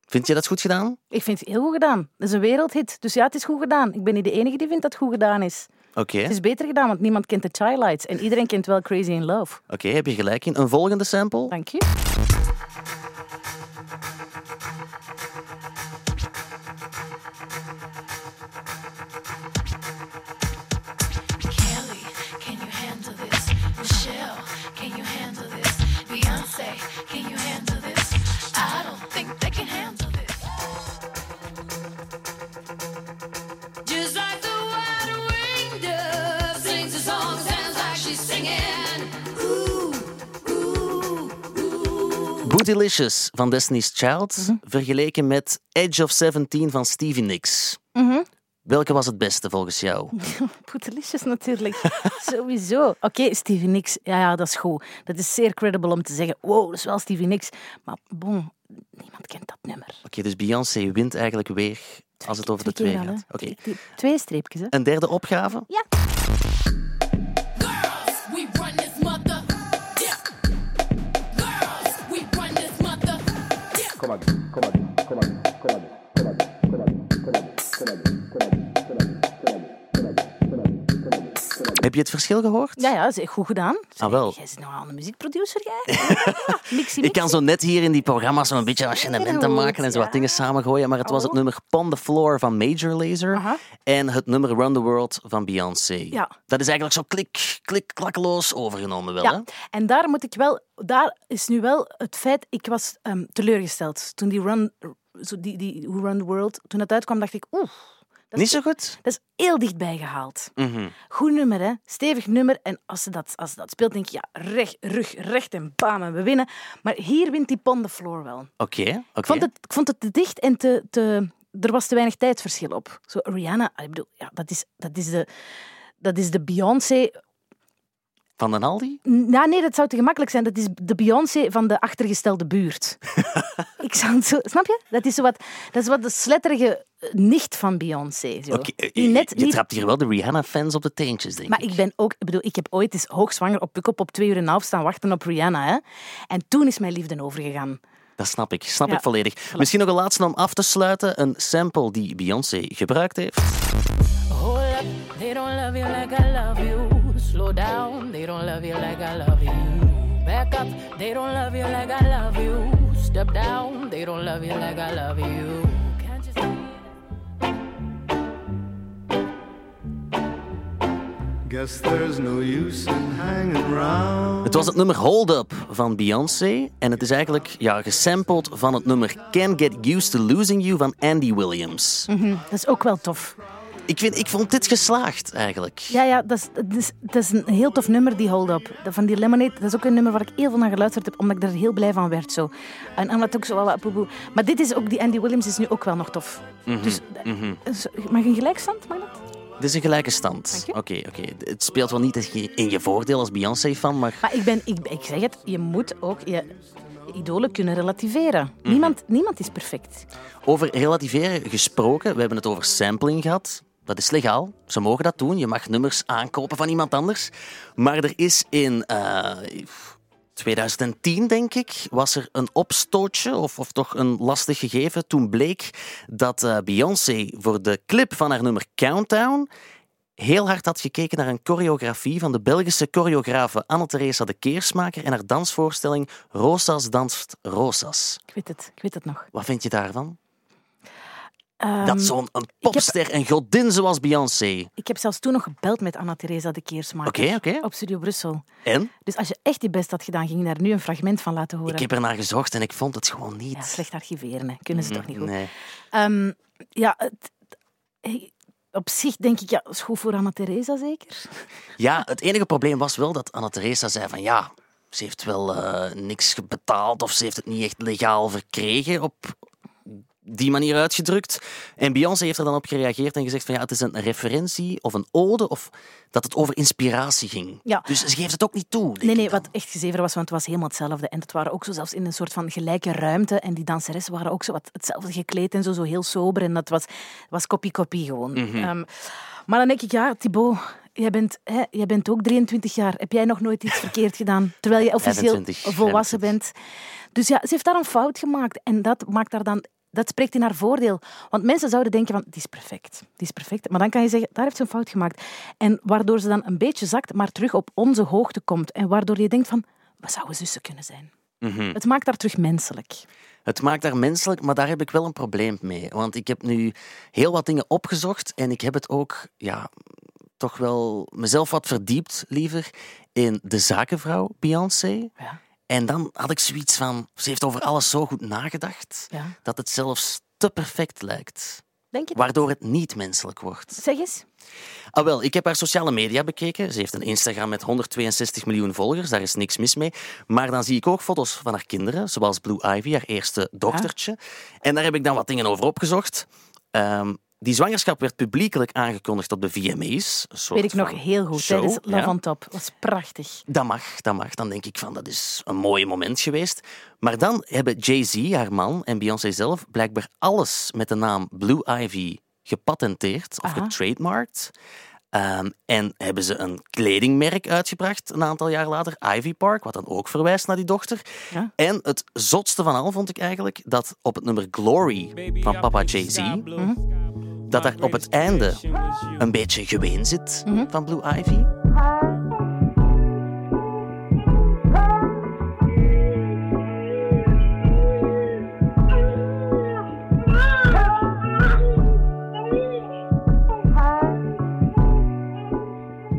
Vind je dat goed gedaan? Ik vind het heel goed gedaan. Het is een wereldhit. Dus ja, het is goed gedaan. Ik ben niet de enige die vindt dat het goed gedaan is. Oké, Het is beter gedaan, want niemand kent de Childlights. En iedereen kent wel Crazy in Love. oké, heb je gelijk in. Een volgende sample? Dank je. Bootylicious van Destiny's Child Mhm. vergeleken met Edge of 17 van Stevie Nicks. Mhm. Welke was het beste volgens jou? Poetelicious natuurlijk. Sowieso. Oké, Stevie Nicks. Ja, ja, dat is goed. Dat is zeer credible om te zeggen. Wow, dat is wel Stevie Nicks. Maar bon, niemand kent dat nummer. Oké, dus Beyoncé wint eigenlijk weer als het over de twee gaat. Oké. Twee, twee streepjes, hè. Een derde opgave? Ja. コマコマコマコマコマコマコマコマコマコマコマ Heb je het verschil gehoord? Ja, ja, dat is echt goed gedaan. Ah, wel. Jij bent nou al een muziekproducer, jij? Ja, mixie, Ik kan zo net hier in die programma's zo'n beetje arrangementen maken en zo wat ja. dingen samengooien, maar het was het Oh. nummer Pon the Floor van Major Lazer Aha. en het nummer Run the World van Beyoncé. Ja. Dat is eigenlijk zo klik, klik, klakkeloos overgenomen wel, hè? Ja, en daar moet ik wel, daar is nu wel het feit, ik was ehm, teleurgesteld toen die Run, zo die, die Who Run the World, toen dat uitkwam, dacht ik, oeh, dat Niet zo goed? dat is heel dichtbij gehaald. Mhm. Goed nummer, hè? Stevig nummer. En als ze dat, als ze dat speelt, denk je, ja, recht, rug, recht en bam, en we winnen. Maar hier wint die Pon the Floor wel. Oké, oké. Ik, vond het, ik vond het te dicht en te, te, er was te weinig tijdverschil op. Zo, Rihanna, ik bedoel, ja, dat, is, dat, is de, dat is de Beyoncé Van den Aldi? Nee, dat zou te gemakkelijk zijn. Dat is de Beyoncé van de achtergestelde buurt. ik zou het zo, snap je? Dat is, zo wat, dat is wat de sletterige eh, nicht van Beyoncé. Zo. Eh, je, net je trapt hier wel de Rihanna-fans op de teentjes, denk Maar ik. ik ben ook, ik bedoel, ik heb ooit eens hoogzwanger op Pukkelpop op twee uur en een half staan wachten op Rihanna. Hè? En toen is mijn liefde overgegaan. Dat snap ik, snap Ja. ik volledig. Misschien nog een laatste om af te sluiten. Een sample die Beyoncé gebruikt heeft. Hold up, they don't love you like I love you. Slow down, they don't love you like I love you. Back up, they don't love you like I love you. Step down, they don't love you like I love you. Can't you see? Guess there's no use in hanging around. Het was het nummer Hold Up van Beyoncé. En het is eigenlijk ja, gesampled van het nummer Can't Get Used to Losing You van Andy Williams. Mhm, Dat is ook wel tof. Ik, vind, ik vond dit geslaagd, eigenlijk. Ja, ja dat, is, dat, is, dat is een heel tof nummer, die Hold Up. Van die Lemonade, dat is ook een nummer waar ik heel veel naar geluisterd heb, omdat ik er heel blij van werd. Zo. En omdat ook zo poepoe. Maar dit is ook, die Andy Williams is nu ook wel nog tof. Dus, dus, mag een gelijkstand, mag dat? Dit is een gelijke stand. Oké, oké. Het speelt wel niet in je voordeel als Beyoncé-fan, maar... Maar ik, ben, ik, ik zeg het, je moet ook je, idolen kunnen relativeren. Niemand, niemand is perfect. Over relativeren gesproken, we hebben het over sampling gehad. Dat is legaal. Ze mogen dat doen. Je mag nummers aankopen van iemand anders. Maar er is in eh, 2010, denk ik, was er een opstootje, of, of toch een lastig gegeven. Toen bleek dat eh, Beyoncé voor de clip van haar nummer Countdown heel hard had gekeken naar een choreografie van de Belgische choreografe Anne-Theresa de Keersmaker en haar dansvoorstelling Rosas danst Rosas. Ik weet het, ik weet het nog. Wat vind je daarvan? Dat zo'n een popster en godin zoals Beyoncé. Ik heb zelfs toen nog gebeld met Anna-Theresa de Keersmaker op Studio Brussel. En? Dus als je echt je best had gedaan, ging je daar nu een fragment van laten horen. Ik heb er naar gezocht en ik vond het gewoon niet. Ja, slecht archiveren, hè. kunnen ze toch niet goed. Nee. Ehm, ja, het- op zich denk ik, ja, is goed voor Anna-Theresa zeker. Ja, het enige probleem was wel dat Anna-Theresa zei van ja, ze heeft wel eh, niks betaald of ze heeft het niet echt legaal verkregen op die manier uitgedrukt. En Beyoncé heeft er dan op gereageerd en gezegd van ja, het is een referentie of een ode of dat het over inspiratie ging. Ja. Dus ze geeft het ook niet toe. Nee, nee, wat echt gezever was, want het was helemaal hetzelfde. En het waren ook zo zelfs in een soort van gelijke ruimte. En die danseressen waren ook zo wat hetzelfde gekleed en zo, zo heel sober. En dat was, was kopie-kopie gewoon. Ehm, maar dan denk ik, ja, Thibaut, jij bent, hè, jij bent ook 23 jaar. Heb jij nog nooit iets verkeerd gedaan? Terwijl je officieel 25, volwassen bent. Dus ja, ze heeft daar een fout gemaakt. En dat maakt haar dan... Dat spreekt in haar voordeel. Want mensen zouden denken van, die is perfect. Die is perfect. Maar dan kan je zeggen, daar heeft ze een fout gemaakt. En waardoor ze dan een beetje zakt, maar terug op onze hoogte komt. En waardoor je denkt van, we zouden zussen kunnen zijn. Mhm. Het maakt haar terug menselijk. Het maakt haar menselijk, maar daar heb ik wel een probleem mee. Want ik heb nu heel wat dingen opgezocht en ik heb het ook, ja, toch wel mezelf wat verdiept, liever, in de zakenvrouw Beyoncé. Ja. En dan had ik zoiets van, ze heeft over alles zo goed nagedacht, Ja. dat het zelfs te perfect lijkt. Denk je? Waardoor het niet menselijk wordt. Zeg eens. Ah, wel, ik heb haar sociale media bekeken. Ze heeft een Instagram met 162 miljoen volgers, daar is niks mis mee. Maar dan zie ik ook foto's van haar kinderen, zoals Blue Ivy, haar eerste dochtertje. En daar heb ik dan wat dingen over opgezocht. Ehm, die zwangerschap werd publiekelijk aangekondigd op de VMA's. Weet ik nog heel goed. show, Tijdens Love ja. on Top. Dat was prachtig. Dat mag, dat mag. Dan denk ik van, dat is een mooi moment geweest. Maar dan hebben Jay-Z, haar man, en Beyoncé zelf blijkbaar alles met de naam Blue Ivy gepatenteerd of Aha. getrademarked. Ehm, en hebben ze een kledingmerk uitgebracht een aantal jaar later, Ivy Park, wat dan ook verwijst naar die dochter. Ja. En het zotste van al vond ik eigenlijk dat op het nummer Glory van papa Jay-Z, dat daar op het einde een beetje geween zit Mhm. van Blue Ivy.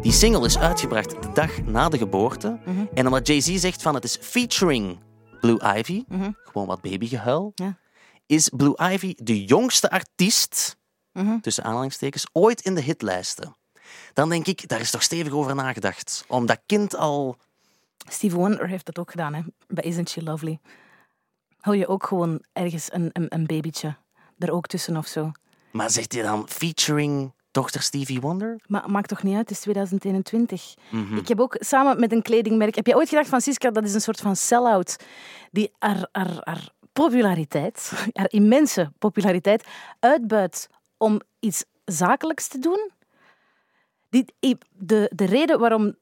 Die single is uitgebracht de dag na de geboorte. Mhm. En omdat Jay-Z zegt van het is featuring Blue Ivy, gewoon wat babygehuil, Mhm. Ja. is Blue Ivy de jongste artiest, Mhm. tussen aanhalingstekens, ooit in de hitlijsten. Dan denk ik, daar is toch stevig over nagedacht. Om dat kind al... Steve Wonder heeft dat ook gedaan, hè? bij Isn't She Lovely. Hou je ook gewoon ergens een, een, een babytje er ook tussen of zo. Maar zegt hij dan featuring dochter Stevie Wonder? Maar maakt toch niet uit, het is 2021. Mhm. Ik heb ook samen met een kledingmerk... Heb je ooit gedacht, Francisca, dat is een soort van sell-out die haar, haar, haar populariteit, haar immense populariteit, uitbuit om iets zakelijks te doen? Die, de, de reden waarom...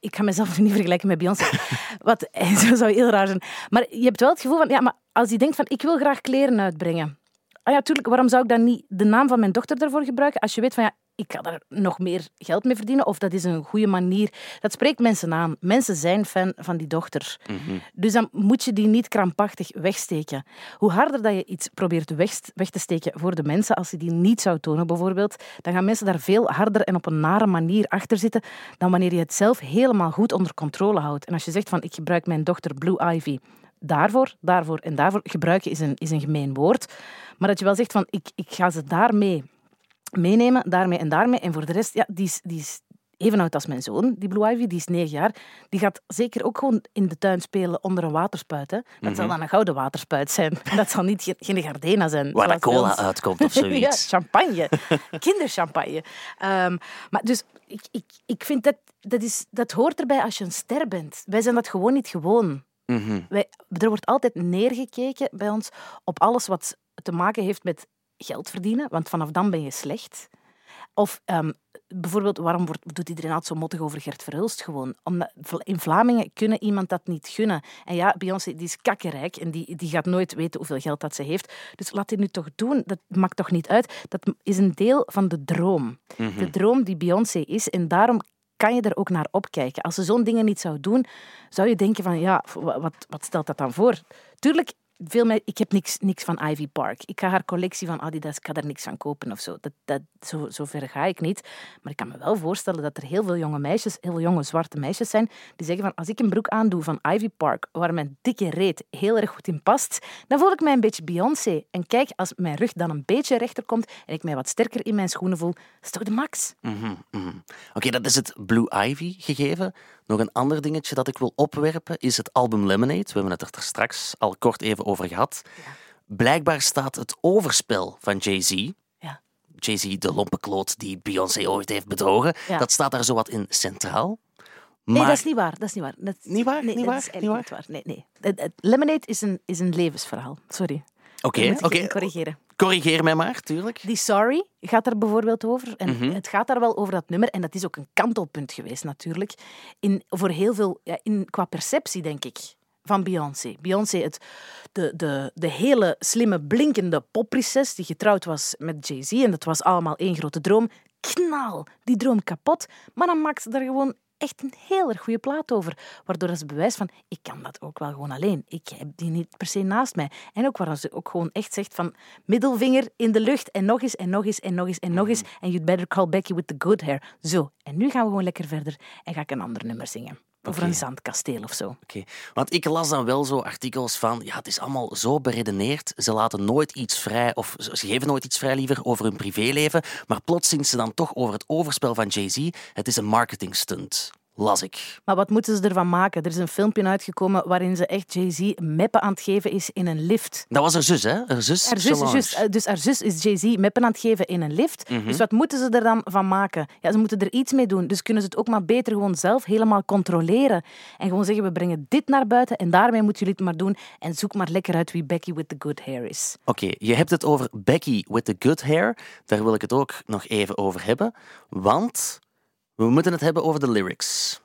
Ik ga mezelf niet vergelijken met Beyoncé. Wat zo zou heel raar zijn. Maar je hebt wel het gevoel van... Ja, maar als je denkt van, ik wil graag kleren uitbrengen. Ah ja, tuurlijk, waarom zou ik dan niet de naam van mijn dochter daarvoor gebruiken? Als je weet van, ja, ik ga daar nog meer geld mee verdienen of dat is een goede manier. Dat spreekt mensen aan. Mensen zijn fan van die dochter. Dus dan moet je die niet krampachtig wegsteken. Hoe harder dat je iets probeert weg, weg te steken voor de mensen, als je die niet zou tonen bijvoorbeeld, dan gaan mensen daar veel harder en op een nare manier achter zitten dan wanneer je het zelf helemaal goed onder controle houdt. En als je zegt van, ik gebruik mijn dochter Blue Ivy daarvoor, daarvoor en daarvoor, gebruiken is een, is een gemeen woord. Maar dat je wel zegt van, ik, ik ga ze daarmee meenemen, daarmee en daarmee. En voor de rest, ja, die is, die is even oud als mijn zoon, die Blue Ivy, die is negen jaar. Die gaat zeker ook gewoon in de tuin spelen onder een waterspuit. Hè. Dat zal dan een gouden waterspuit zijn. Dat zal niet ge- geen Gardena zijn. Waar de cola uitkomt of zoiets. ja, champagne. Kinderchampagne. Ehm, maar dus, ik, ik, ik vind dat, dat, is, dat hoort erbij als je een ster bent. Wij zijn dat gewoon niet gewoon. Mhm. Wij, er wordt altijd neergekeken bij ons op alles wat te maken heeft met geld verdienen, want vanaf dan ben je slecht. Of ehm, bijvoorbeeld, waarom wordt, doet iedereen altijd zo mottig over Gert Verhulst gewoon? Omdat in Vlamingen kunnen iemand dat niet gunnen. En ja, Beyoncé die is kakkerijk en die, die gaat nooit weten hoeveel geld dat ze heeft. Dus laat dit nu toch doen. Dat maakt toch niet uit. Dat is een deel van de droom. De droom die Beyoncé is. En daarom kan je er ook naar opkijken. Als ze zo'n dingen niet zou doen, zou je denken van, ja, wa- wat, wat stelt dat dan voor? Tuurlijk, veel me- ik heb niks, niks van Ivy Park. Ik ga haar collectie van Adidas, ik ga daar niks van kopen of zo. Dat, dat, zo, zo ver ga ik niet. Maar ik kan me wel voorstellen dat er heel veel jonge meisjes, heel veel jonge zwarte meisjes zijn, die zeggen van als ik een broek aandoe van Ivy Park, waar mijn dikke reet heel erg goed in past, dan voel ik mij een beetje Beyoncé. En kijk, als mijn rug dan een beetje rechter komt en ik mij wat sterker in mijn schoenen voel, is toch de max? Mhm, mhm. Oké, dat is het Blue Ivy gegeven. Nog een ander dingetje dat ik wil opwerpen is het album Lemonade. We hebben het er straks al kort even over gehad. Blijkbaar staat het overspel van Jay-Z. Ja. Jay-Z, de lompe kloot die Beyoncé ooit heeft bedrogen. Ja. Dat staat daar zowat in centraal. Nee, dat is niet waar. Dat is niet waar. Dat, Niet waar? Nee, Niet waar? Niet niet waar. Nee, nee. Lemonade is een, is een levensverhaal. Sorry. Oké, oké. even corrigeren. Corrigeer mij maar, tuurlijk. Die Sorry gaat daar bijvoorbeeld over. En Mhm. het gaat daar wel over dat nummer. En dat is ook een kantelpunt geweest, natuurlijk. In, voor heel veel, ja, in, qua perceptie, denk ik, van Beyoncé. Beyoncé, het, de, de, de hele slimme, blinkende popprinses die getrouwd was met Jay-Z. En dat was allemaal één grote droom. Knal, die droom kapot. Maar dan maakt ze daar gewoon echt een heel erg goede plaat over. Waardoor dat ze bewijst van, ik kan dat ook wel gewoon alleen. Ik heb die niet per se naast mij. En ook waar ze ook gewoon echt zegt van, middelvinger in de lucht en nog eens en nog eens en nog eens en nog eens. En you'd better call Becky with the good hair. Zo, en nu gaan we gewoon lekker verder en ga ik een ander nummer zingen. Over Oké. een zandkasteel of zo. Oké, Want ik las dan wel zo artikels van, ja, het is allemaal zo beredeneerd. Ze laten nooit iets vrij, of ze geven nooit iets vrij liever over hun privéleven. Maar plots zingt ze dan toch over het overspel van Jay-Z. Het is een marketing stunt, las ik. Maar wat moeten ze ervan maken? Er is een filmpje uitgekomen waarin ze echt Jay-Z meppen aan het geven is in een lift. Dat was haar zus, hè? Haar zus, Haar zus, juist, eh, dus haar zus is Jay-Z meppen aan het geven in een lift. Mhm. Dus wat moeten ze er dan van maken? Ja, ze moeten er iets mee doen. Dus kunnen ze het ook maar beter gewoon zelf helemaal controleren. En gewoon zeggen, we brengen dit naar buiten en daarmee moeten jullie het maar doen. En zoek maar lekker uit wie Becky with the good hair is. Oké, je hebt het over Becky with the good hair. Daar wil ik het ook nog even over hebben. Want we moeten het hebben over de lyrics.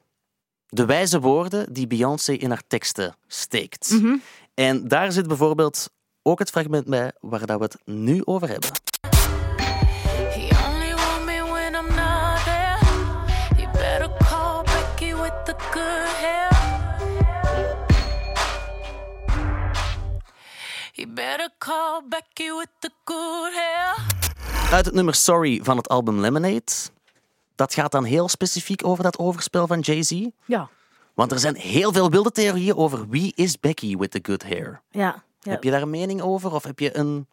De wijze woorden die Beyoncé in haar teksten steekt. Mhm. En daar zit bijvoorbeeld ook het fragment bij waar dat we het nu over hebben. He only want me when I'm not there. You better call Becky with the good hair. You better call Becky with the good hair. Uit het nummer Sorry van het album Lemonade. Dat gaat dan heel specifiek over dat overspel van Jay-Z. Ja, Want er zijn heel veel wilde theorieën over wie is Becky with the good hair. ja. ja. Heb je daar een mening over? Of heb je een...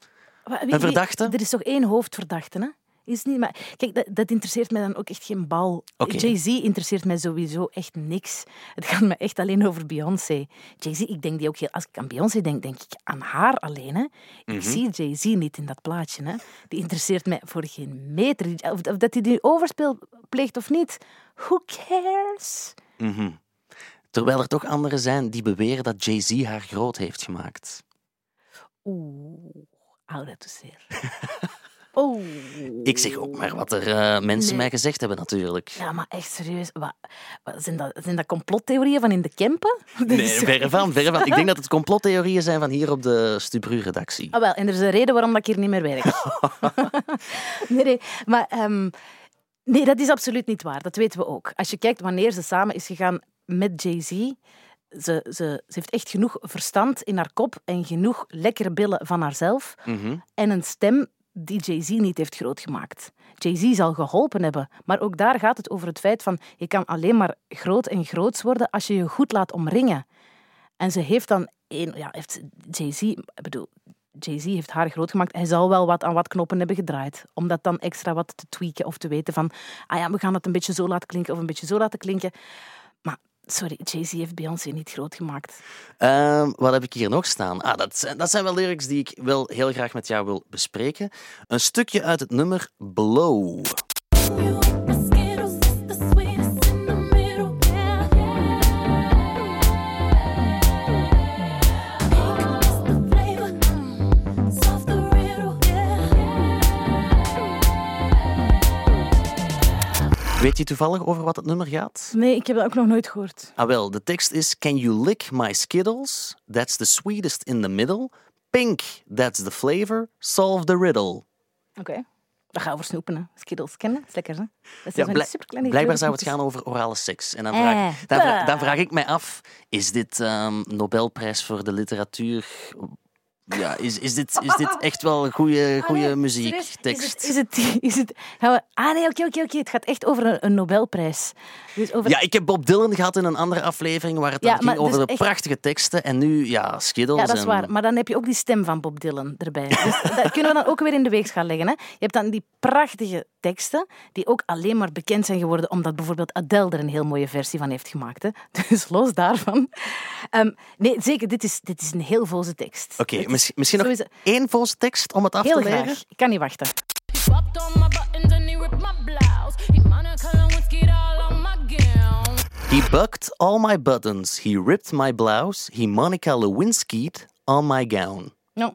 Een verdachte? Er is toch één hoofdverdachte, hè? Is niet, maar kijk, dat, dat interesseert mij dan ook echt geen bal. Jay-Z interesseert mij sowieso echt niks. Het gaat me echt alleen over Beyoncé. Jay-Z, ik denk die ook heel... Als ik aan Beyoncé denk, denk ik aan haar alleen. Hè. Ik Mhm. zie Jay-Z niet in dat plaatje. Hè. Die interesseert mij voor geen meter. Of, of dat hij die overspel pleegt of niet. Who cares? Mhm. Terwijl er toch anderen zijn die beweren dat Jay-Z haar groot heeft gemaakt. Oeh, hou dat zeer. Ik zeg ook maar wat er eh, mensen Nee. mij gezegd hebben, natuurlijk. Ja, maar echt serieus. Wat, wat, zijn, dat, zijn dat complottheorieën van in de Kempen? Dat Nee, verre van, verre van. Ik denk dat het complottheorieën zijn van hier op de Stubru-redactie. Ah, wel, en er is een reden waarom dat ik hier niet meer werk. nee, nee, maar ehm, nee, dat is absoluut niet waar. Dat weten we ook. Als je kijkt wanneer ze samen is gegaan met Jay-Z, ze, ze, ze heeft echt genoeg verstand in haar kop en genoeg lekkere billen van haarzelf Mhm. en een stem die Jay-Z niet heeft grootgemaakt. Jay-Z zal geholpen hebben, maar ook daar gaat het over het feit van je kan alleen maar groot en groots worden als je je goed laat omringen. En ze heeft dan één, ja, heeft Jay-Z, bedoel, Jay-Z heeft haar groot gemaakt. Hij zal wel wat aan wat knoppen hebben gedraaid. Om dat dan extra wat te tweaken of te weten van, ah ja, we gaan het een beetje zo laten klinken of een beetje zo laten klinken. Sorry, Jay-Z heeft Beyoncé niet groot gemaakt. Ehm, wat heb ik hier nog staan? Ah, dat, zijn, dat zijn wel lyrics die ik wel heel graag met jou wil bespreken. Een stukje uit het nummer Blow. Weet je toevallig over wat het nummer gaat? Nee, ik heb dat ook nog nooit gehoord. Ah wel, de tekst is Can you lick my Skittles? That's the sweetest in the middle. Pink, that's the flavor. Solve the riddle. Oké. Dat gaan we over snoepen, hè. Skittles kennen, dat is lekker, hè. Dat zijn Ja, superkleine blijkbaar zou het gaan over orale seks. En dan Eh, vraag, dan, bah. dan vraag ik mij af, is dit ehm, Nobelprijs voor de literatuur ja, is, is, dit, is dit echt wel goede, goede muziek, Serieus? tekst? Is het, is het, is het gaan we, ah nee, oké, oké, oké. Het gaat echt over een, een Nobelprijs. Dus over, Ja, ik heb Bob Dylan gehad in een andere aflevering waar het Ja, dan ging maar over dus de echt- prachtige teksten. En nu, ja, Skittles. Ja, dat is en- waar. Maar dan heb je ook die stem van Bob Dylan erbij. Dus dat kunnen we dan ook weer in de weegschaal leggen. Hè? Je hebt dan die prachtige teksten, die ook alleen maar bekend zijn geworden omdat bijvoorbeeld Adele er een heel mooie versie van heeft gemaakt. Hè? Dus los daarvan. Ehm, nee, zeker, dit is, dit is een heel voze tekst. Oké, Het is mis- misschien nog sowieso- één volse tekst om het af Heel te leren? graag. Ik kan niet wachten. He bucked all my buttons, he ripped my blouse, he Monica Lewinsky'd on my gown. No.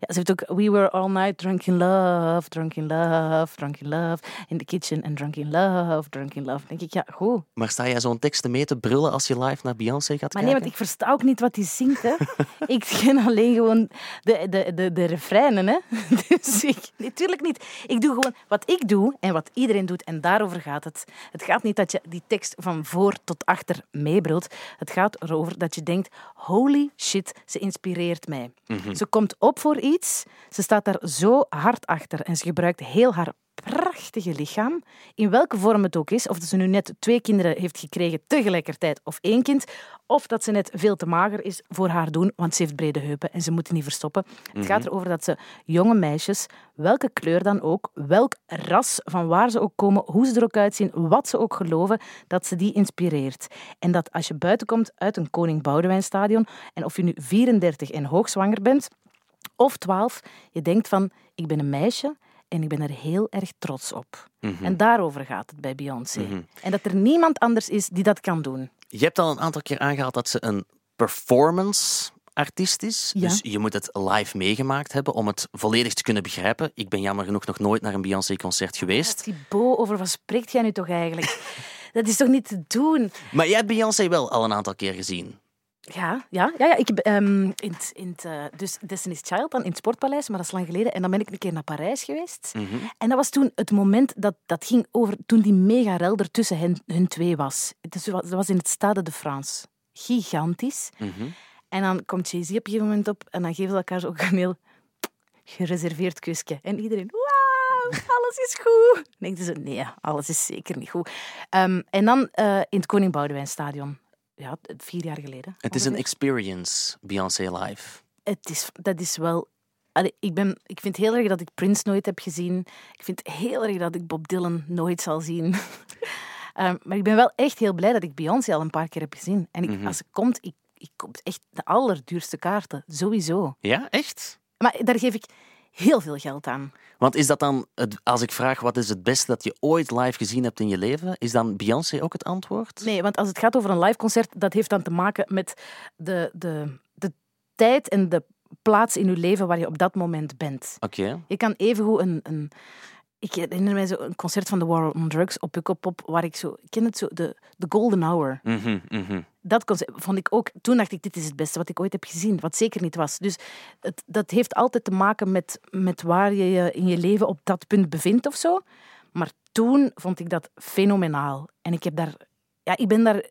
Ja, ze heeft ook We were all night drunk in love, drunk in love, drunk in love, in the kitchen and drunk in love, drunk in love. denk ik, ja, goed. Maar sta jij zo'n teksten mee te brullen als je live naar Beyoncé gaat Maar nee, kijken? want ik versta ook niet wat hij zingt, hè. ik ken alleen gewoon de, de, de, de refreinen, hè. Dus ik... Natuurlijk niet. Ik doe gewoon wat ik doe en wat iedereen doet en daarover gaat het. Het gaat niet dat je die tekst van voor tot achter meebrult. Het gaat erover dat je denkt, holy shit, ze inspireert mij. Ze komt op voor iets, ze staat daar zo hard achter en ze gebruikt heel haar prachtige lichaam, in welke vorm het ook is, of dat ze nu net twee kinderen heeft gekregen tegelijkertijd of één kind, of dat ze net veel te mager is voor haar doen, want ze heeft brede heupen en ze moet die niet verstoppen. Het gaat erover dat ze jonge meisjes, welke kleur dan ook, welk ras, van waar ze ook komen, hoe ze er ook uitzien, wat ze ook geloven, dat ze die inspireert. En dat als je buiten komt uit een Koning Boudewijnstadion, en of je nu 34 en hoogzwanger bent, of 12, je denkt van, ik ben een meisje en ik ben er heel erg trots op. En daarover gaat het bij Beyoncé. En dat er niemand anders is die dat kan doen. Je hebt al een aantal keer aangehaald dat ze een performance artiest is. Ja. Dus je moet het live meegemaakt hebben om het volledig te kunnen begrijpen. Ik ben jammer genoeg nog nooit naar een Beyoncé-concert geweest. Thibaut, over wat spreekt jij nu toch eigenlijk? Dat is toch niet te doen? Maar jij hebt Beyoncé wel al een aantal keer gezien. Ja, ja, ja, ja. Ik ehm, in, in eh, dus Destiny's Child dan in het Sportpaleis, maar dat is lang geleden. En dan ben ik een keer naar Parijs geweest. En dat was toen het moment dat dat ging over toen die mega rel er tussen hen, hun twee was. Is- dat was in het Stade de France. Gigantisch. En dan komt Jay-Z op een gegeven moment op en dan geven ze elkaar zo ook een heel gereserveerd kusje. En iedereen, wauw, alles is goed. Dan denken ze, nee, alles is zeker niet goed. Ehm, en dan eh, in het Koning Boudewijnstadion. Ja, vier jaar geleden. Het is een experience, Beyoncé live. Het is, dat is wel... Allee, ik, ben, ik vind heel erg dat ik Prince nooit heb gezien. Ik vind heel erg dat ik Bob Dylan nooit zal zien. Ehm, maar ik ben wel echt heel blij dat ik Beyoncé al een paar keer heb gezien. En ik, als ze komt, ik, ik koop echt de allerduurste kaarten. Sowieso. Ja, echt? Maar daar geef ik heel veel geld aan. Want is dat dan, het, als ik vraag wat is het beste dat je ooit live gezien hebt in je leven, is dan Beyoncé ook het antwoord? Nee, want als het gaat over een live concert, dat heeft dan te maken met de, de, de tijd en de plaats in je leven waar je op dat moment bent. Oké. Je kan evengoed een, een... Ik herinner mij zo een concert van The War on Drugs op Pukkelpop, waar ik zo... Ik ken het zo, de, de Golden Hour. Mhm, mhm. Dat concert vond ik ook... Toen dacht ik, dit is het beste wat ik ooit heb gezien. Wat zeker niet was. Dus het, dat heeft altijd te maken met, met waar je je in je leven op dat punt bevindt of zo. Maar toen vond ik dat fenomenaal. En ik heb daar... Ja, ik ben daar...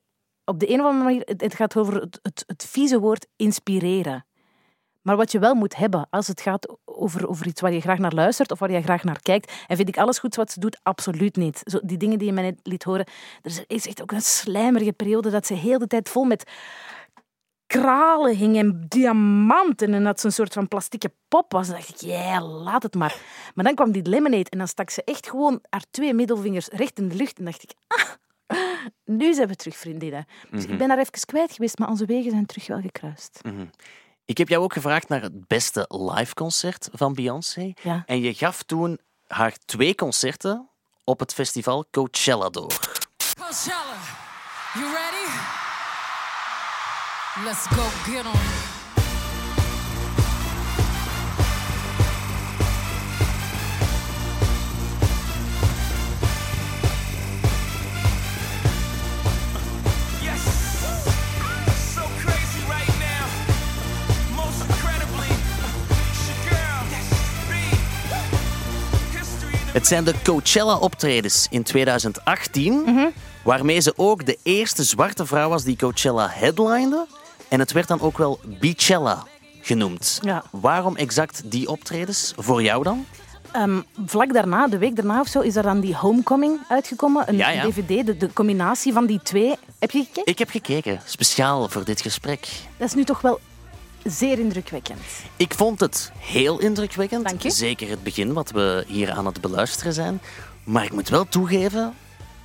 Op de een of andere manier... Het, het gaat over het, het, het vieze woord inspireren. Maar wat je wel moet hebben als het gaat over, over iets waar je graag naar luistert of waar je graag naar kijkt. En vind ik alles goed wat ze doet? Absoluut niet. Zo, die dingen die je mij net liet horen. Er is echt ook een slijmerige periode dat ze heel de tijd vol met kralen hing en diamanten en dat ze een soort van plastieke pop was. Dan dacht ik, ja, laat het maar. Maar dan kwam die lemonade en dan stak ze echt gewoon haar twee middelvingers recht in de lucht. En dacht ik, ah, nu zijn we terug vriendinnen. Dus ik ben daar even kwijt geweest, maar onze wegen zijn terug wel gekruist. Ik heb jou ook gevraagd naar het beste live concert van Beyoncé. Ja. En je gaf toen haar twee concerten op het festival Coachella door. Coachella, you ready? Let's go get 'em. Het zijn de Coachella-optredens in 2018, waarmee ze ook de eerste zwarte vrouw was die Coachella headlinede. En het werd dan ook wel Beachella genoemd. Ja. Waarom exact die optredens? Voor jou dan? Ehm, vlak daarna, de week daarna of zo, is er dan die Homecoming uitgekomen. Een Ja, ja. dvd, de, de combinatie van die twee. Heb je gekeken? Ik heb gekeken, speciaal voor dit gesprek. Dat is nu toch wel zeer indrukwekkend. Ik vond het heel indrukwekkend. Dank je. Zeker het begin, wat we hier aan het beluisteren zijn. Maar ik moet wel toegeven,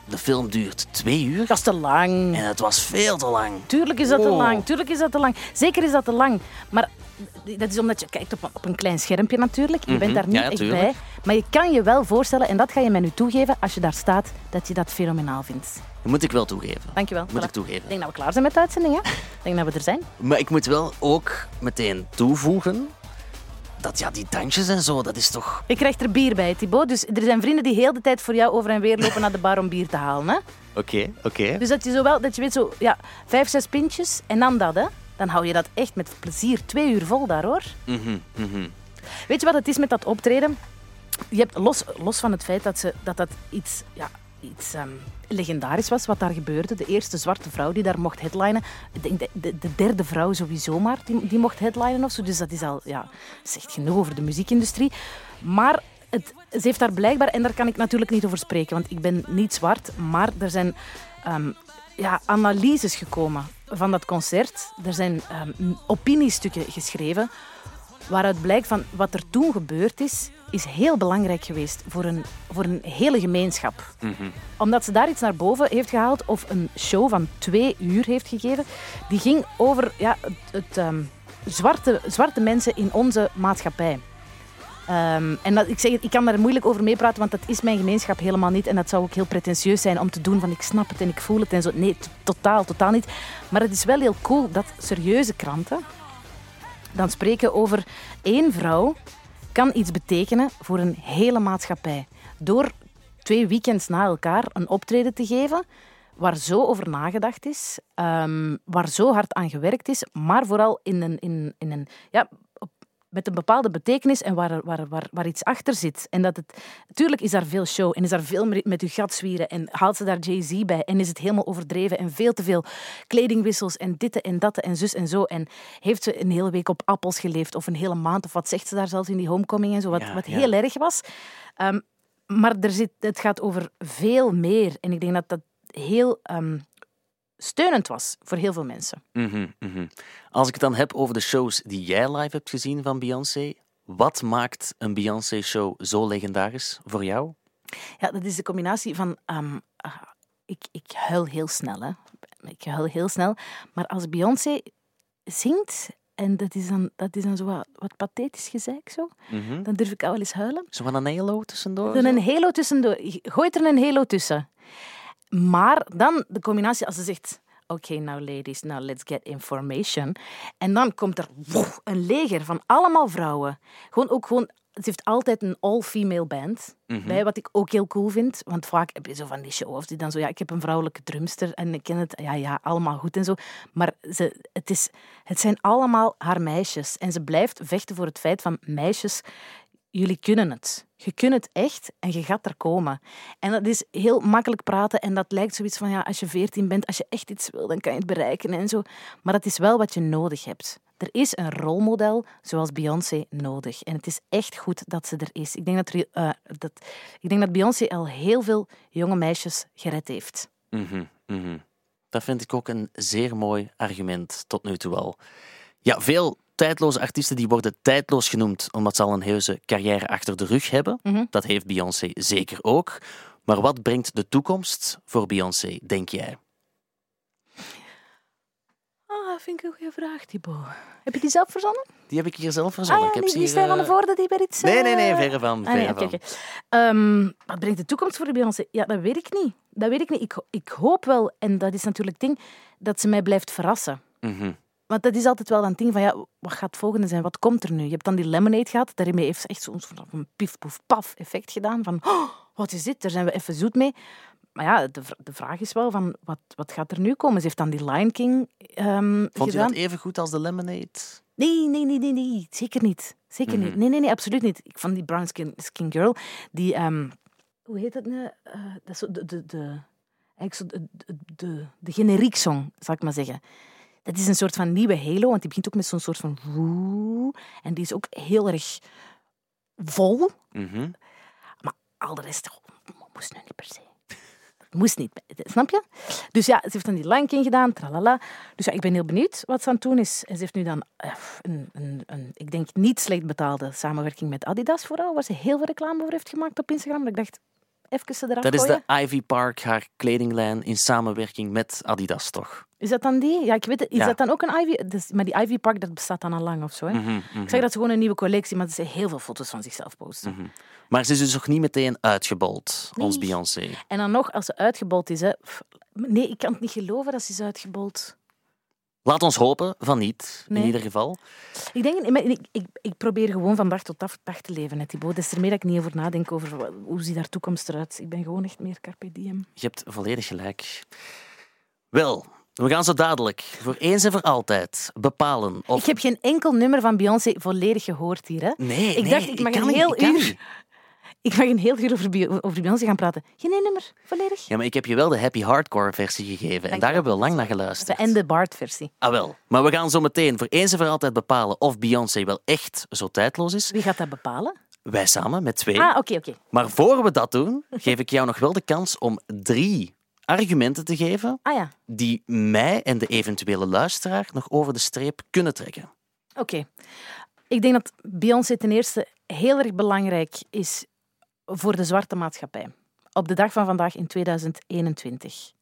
de film duurt twee uur. Dat is te lang. En het was veel te lang. Tuurlijk is dat te Oh. lang. Tuurlijk is dat te lang. Zeker is dat te lang. Maar dat is omdat je kijkt op een, op een klein schermpje natuurlijk. Je bent daar niet Mhm. Ja, echt tuurlijk. bij. Maar je kan je wel voorstellen, en dat ga je mij nu toegeven als je daar staat, dat je dat fenomenaal vindt. Dat moet ik wel toegeven. Dankjewel. Moet Voilà. ik toegeven. Ik denk dat we klaar zijn met de uitzending. Hè? Ik denk dat we er zijn. Maar ik moet wel ook meteen toevoegen dat ja, die dansjes en zo, dat is toch... Ik krijg er bier bij, Thibaut. Dus er zijn vrienden die heel de tijd voor jou over en weer lopen naar de bar om bier te halen. Hè? Oké, oké. Dus dat je, zo wel, dat je weet, zo, ja, vijf, zes pintjes en dan dat. Hè? Dan hou je dat echt met plezier twee uur vol daar, hoor. Mhm. Weet je wat het is met dat optreden? Je hebt, los, los van het feit dat ze, dat, dat iets, ja, iets ehm, legendarisch was wat daar gebeurde. De eerste zwarte vrouw die daar mocht headlinen. De, de, de derde vrouw sowieso maar, die, die mocht headlinen of zo. Dus dat is al, ja, zegt genoeg over de muziekindustrie. Maar het, ze heeft daar blijkbaar, en daar kan ik natuurlijk niet over spreken, want ik ben niet zwart, maar er zijn ehm, ja, analyses gekomen van dat concert. Er zijn ehm, opiniestukken geschreven waaruit blijkt van wat er toen gebeurd is, is heel belangrijk geweest voor een, voor een hele gemeenschap. Omdat ze daar iets naar boven heeft gehaald of een show van twee uur heeft gegeven, die ging over ja, het, het, ehm, zwarte, zwarte mensen in onze maatschappij. Ehm, en dat, ik, zeg, ik kan daar moeilijk over meepraten, want dat is mijn gemeenschap helemaal niet. En dat zou ook heel pretentieus zijn om te doen van ik snap het en ik voel het en zo. Nee, totaal, totaal niet. Maar het is wel heel cool dat serieuze kranten dan spreken over één vrouw kan iets betekenen voor een hele maatschappij. Door twee weekends na elkaar een optreden te geven waar zo over nagedacht is, ehm, waar zo hard aan gewerkt is, maar vooral in een, in, in een, ja, met een bepaalde betekenis en waar, waar, waar, waar iets achter zit. En dat het, tuurlijk is daar veel show en is daar veel met uw gat zwieren en haalt ze daar Jay-Z bij en is het helemaal overdreven en veel te veel kledingwissels en dit en dat en zus en zo. En heeft ze een hele week op appels geleefd of een hele maand of wat zegt ze daar zelfs in die homecoming en zo, wat, Ja, wat ja. heel erg was. Ehm, maar er zit, het gaat over veel meer en ik denk dat dat heel ehm, steunend was voor heel veel mensen. Mhm, mhm. Als ik het dan heb over de shows die jij live hebt gezien van Beyoncé, wat maakt een Beyoncé-show zo legendarisch voor jou? Ja, dat is de combinatie van... ehm, ah, ik, ik huil heel snel, hè. Ik huil heel snel. Maar als Beyoncé zingt, en dat is dan, dat is dan zo wat, wat pathetisch gezeik zo, Mhm. dan durf ik al wel eens huilen. Zo van een halo tussendoor? Zo? een halo tussendoor. Gooit er een halo tussen. Maar dan de combinatie als ze zegt... Oké, now ladies, now let's get information. En dan komt er een leger van allemaal vrouwen. Gewoon ook gewoon... Het heeft altijd een all-female band bij, wat ik ook heel cool vind. Want vaak heb je zo van die show-offs die dan zo... Ja, ik heb een vrouwelijke drumster en ik ken het... Ja, ja, allemaal goed en zo. Maar ze, het, is, het zijn allemaal haar meisjes. En ze blijft vechten voor het feit van meisjes jullie kunnen het. Je kunt het echt en je gaat er komen. En dat is heel makkelijk praten en dat lijkt zoiets van, ja, als je veertien bent, als je echt iets wil, dan kan je het bereiken en zo. Maar dat is wel wat je nodig hebt. Er is een rolmodel zoals Beyoncé nodig. En het is echt goed dat ze er is. Ik denk dat, eh, dat, ik denk dat Beyoncé al heel veel jonge meisjes gered heeft. Mhm, mhm. Dat vind ik ook een zeer mooi argument tot nu toe al. Ja, veel tijdloze artiesten die worden tijdloos genoemd omdat ze al een heuse carrière achter de rug hebben. Mhm. Dat heeft Beyoncé zeker ook. Maar wat brengt de toekomst voor Beyoncé, denk jij? Ah, dat vind ik een goede vraag, Thibaut. Heb je die zelf verzonnen? Die heb ik hier zelf verzonnen. Ah, ik ja, heb die, hier, Stijn van de eh, Voorde die bij iets... Nee, nee, nee, eh, verre van. Ah, nee, verre van. Ehm, wat brengt de toekomst voor de Beyoncé? Ja, dat weet ik niet. Dat weet ik niet. Ik, ik hoop wel, en dat is natuurlijk het ding, dat ze mij blijft verrassen. Mhm. Want dat is altijd wel een ding van, ja, wat gaat het volgende zijn? Wat komt er nu? Je hebt dan die Lemonade gehad. Daarmee heeft ze echt zo'n zo'n pief, poef, paf effect gedaan. Van, oh, wat is dit? Daar zijn we even zoet mee. Maar ja, de, de vraag is wel van, wat, wat gaat er nu komen? Ze heeft dan die Lion King ehm, Vond je dat even goed als de Lemonade? Nee, nee, nee, nee, nee. Zeker niet. Zeker niet. Nee, nee, nee, absoluut niet. Ik vond die Brown Skin, skin Girl, die... ehm, hoe heet dat nu? Eh, dat is zo de... de, de eigenlijk zo de, de, de, de generiek song, zal ik maar zeggen. Dat is een soort van nieuwe Halo, want die begint ook met zo'n soort van... En die is ook heel erg vol. Mhm. Maar al de rest oh, moest nu niet per se. Moest niet, snap je? Dus ja, ze heeft dan die Lion King gedaan, tralala. Dus ja, ik ben heel benieuwd wat ze aan het doen is. En ze heeft nu dan eh, een, een, een, ik denk, niet slecht betaalde samenwerking met Adidas vooral, waar ze heel veel reclame voor heeft gemaakt op Instagram. Dat ik dacht, even ze eraf Dat is gooien. de Ivy Park, haar kledinglijn in samenwerking met Adidas, toch? Is dat dan die? Ja, ik weet het. Is Ja. dat dan ook een Ivy? Dus, maar die Ivy Park, dat bestaat dan al lang of zo. Hè? Mhm, mhm. Ik zeg dat ze gewoon een nieuwe collectie, maar ze heel veel foto's van zichzelf posten. Mhm. Maar ze is dus nog niet meteen uitgebold, ons. Beyoncé. En dan nog, als ze uitgebold is, hè. Nee, ik kan het niet geloven dat ze is uitgebold. Laat ons hopen van niet, Nee. in ieder geval. Ik, denk, ik, ik, ik, probeer gewoon van dag tot dag, te leven, hè, Thibaut. Dat is ermee dat ik niet over nadenk over wat- hoe ziet daar toekomst eruit. Ik ben gewoon echt meer carpe diem. Je hebt volledig gelijk. Wel, we gaan zo dadelijk, voor eens en voor altijd, bepalen of... Ik heb geen enkel nummer van Beyoncé volledig gehoord hier. Hè? Nee, ik nee, dacht, ik mag een heel uur... Ik mag een heel uur over, over Beyoncé gaan praten. Geen één nummer, volledig. Ja, maar ik heb je wel de happy hardcore versie gegeven en daar hebben we lang naar geluisterd. En de Bart-versie. Ah wel, maar we gaan zo meteen voor eens en voor altijd bepalen of Beyoncé wel echt zo tijdloos is. Wie gaat dat bepalen? Wij samen met twee. Ah, oké, oké. Maar voor we dat doen, geef ik jou nog wel de kans om drie argumenten te geven Ah ja, die mij en de eventuele luisteraar nog over de streep kunnen trekken. oké. Ik denk dat Beyoncé ten eerste heel erg belangrijk is voor de zwarte maatschappij. Op de dag van vandaag in 2021.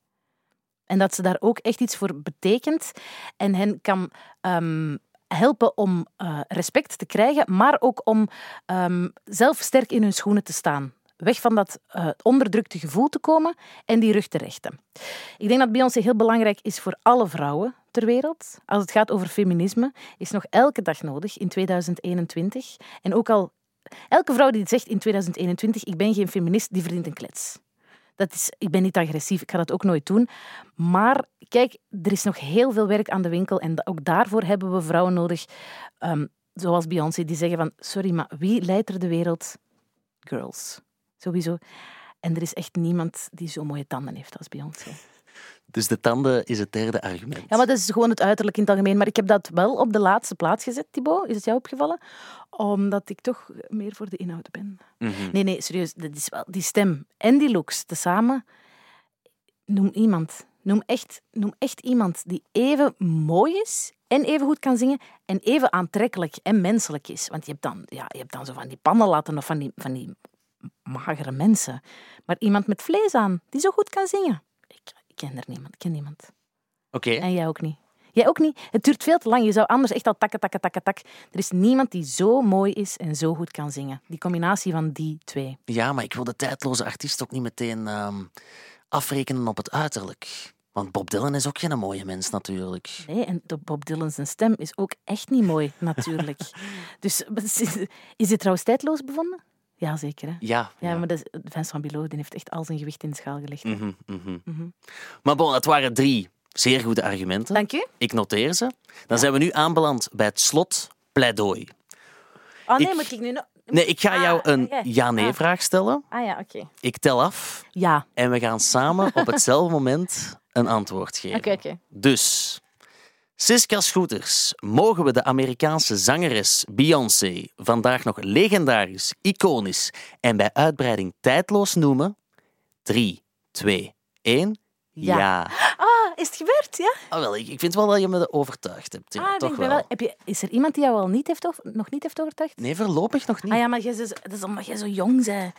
En dat ze daar ook echt iets voor betekent en hen kan ehm, helpen om eh, respect te krijgen, maar ook om ehm, zelf sterk in hun schoenen te staan. Weg van dat eh, onderdrukte gevoel te komen en die rug te rechten. Ik denk dat Beyoncé heel belangrijk is voor alle vrouwen ter wereld. Als het gaat over feminisme, is nog elke dag nodig in 2021. En ook al elke vrouw die zegt in 2021 ik ben geen feminist, die verdient een klets. Dat is, ik ben niet agressief, ik ga dat ook nooit doen. Maar kijk, er is nog heel veel werk aan de winkel en ook daarvoor hebben we vrouwen nodig, ehm, zoals Beyoncé, die zeggen van sorry, maar wie leidt er de wereld? Girls. Sowieso. En er is echt niemand die zo mooie tanden heeft als Beyoncé. Dus de tanden is het derde argument. Ja, maar dat is gewoon het uiterlijk in het algemeen. Maar ik heb dat wel op de laatste plaats gezet, Thibaut. Is het jou opgevallen? Omdat ik toch meer voor de inhoud ben. Mhm. Nee, nee, serieus. Dat is wel die stem en die looks tezamen. Noem iemand. Noem echt, noem echt iemand die even mooi is en even goed kan zingen en even aantrekkelijk en menselijk is. Want je hebt dan, ja, je hebt dan zo van die pannenlatten of van die, van die magere mensen. Maar iemand met vlees aan, die zo goed kan zingen. Ik ken er niemand. Ik ken niemand. Oké, En jij ook niet. Jij ook niet. Het duurt veel te lang. Je zou anders echt al takken, takken, takken, tak. Er is niemand die zo mooi is en zo goed kan zingen. Die combinatie van die twee. ja, maar ik wil de tijdloze artiest ook niet meteen ehm, afrekenen op het uiterlijk. Want Bob Dylan is ook geen mooie mens, natuurlijk. Nee, en Bob Dylan zijn stem is ook echt niet mooi, natuurlijk. dus is dit trouwens tijdloos bevonden? Ja, zeker. Hè? Ja, Ja, maar dat is, Vincent Bilot die heeft echt al zijn gewicht in de schaal gelegd. Mhm, mhm. Mhm. Maar bon, het waren drie zeer goede argumenten. Dank u. Ik noteer ze. Dan zijn we nu aanbeland bij het slot pleidooi. Oh nee, Ik- moet ik nu nog... Nee, ik ga Ah, jou een ja-nee-vraag stellen. Ah ja, oké. Ik tel af Ja, en we gaan samen op hetzelfde moment een antwoord geven. oké, oké. Dus, Siska Scooters, mogen we de Amerikaanse zangeres Beyoncé vandaag nog legendarisch, iconisch en bij uitbreiding tijdloos noemen? 3, 2, 1. Ja. Ja. Ah, is het gebeurd? Ja? Ah, wel, ik, ik vind wel dat je me overtuigd hebt. Ah, ik toch wel. wel. Heb je, is er iemand die jou al niet heeft over- nog niet heeft overtuigd? Nee, voorlopig nog niet. Ah ja, maar jij, dat is omdat jij zo jong bent.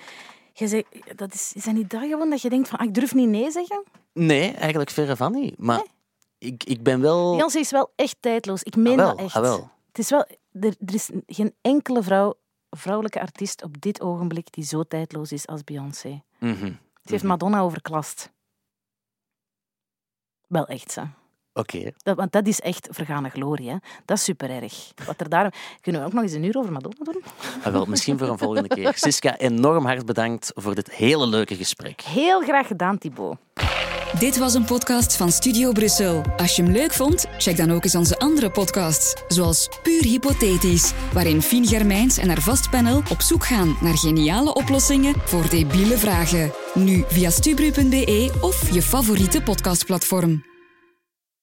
Jij zei, dat is, is dat niet dat gewoon dat je denkt van, ah, ik durf niet nee zeggen? Nee, eigenlijk verre van niet. Maar ik, ik ben wel... Beyoncé is wel echt tijdloos. Ik meen Ah, wel, dat echt. ah, wel. Het is wel, er, er is geen enkele vrouw, vrouwelijke artiest op dit ogenblik die zo tijdloos is als Beyoncé. Mhm. Ze heeft Madonna overklast. Wel echt, zo. Oké. Dat, want dat is echt vergane glorie. Hè. Dat is super erg. Wat er daar... Kunnen we ook nog eens een uur over Madonna doen? Ah, wel, misschien voor een volgende keer. Siska, enorm hard bedankt voor dit hele leuke gesprek. Heel graag gedaan, Thibaut. Dit was een podcast van Studio Brussel. Als je hem leuk vond, check dan ook eens onze andere podcasts, zoals Puur Hypothetisch, waarin Fien Germijns en haar vastpanel op zoek gaan naar geniale oplossingen voor debiele vragen. Nu via stubru.be of je favoriete podcastplatform.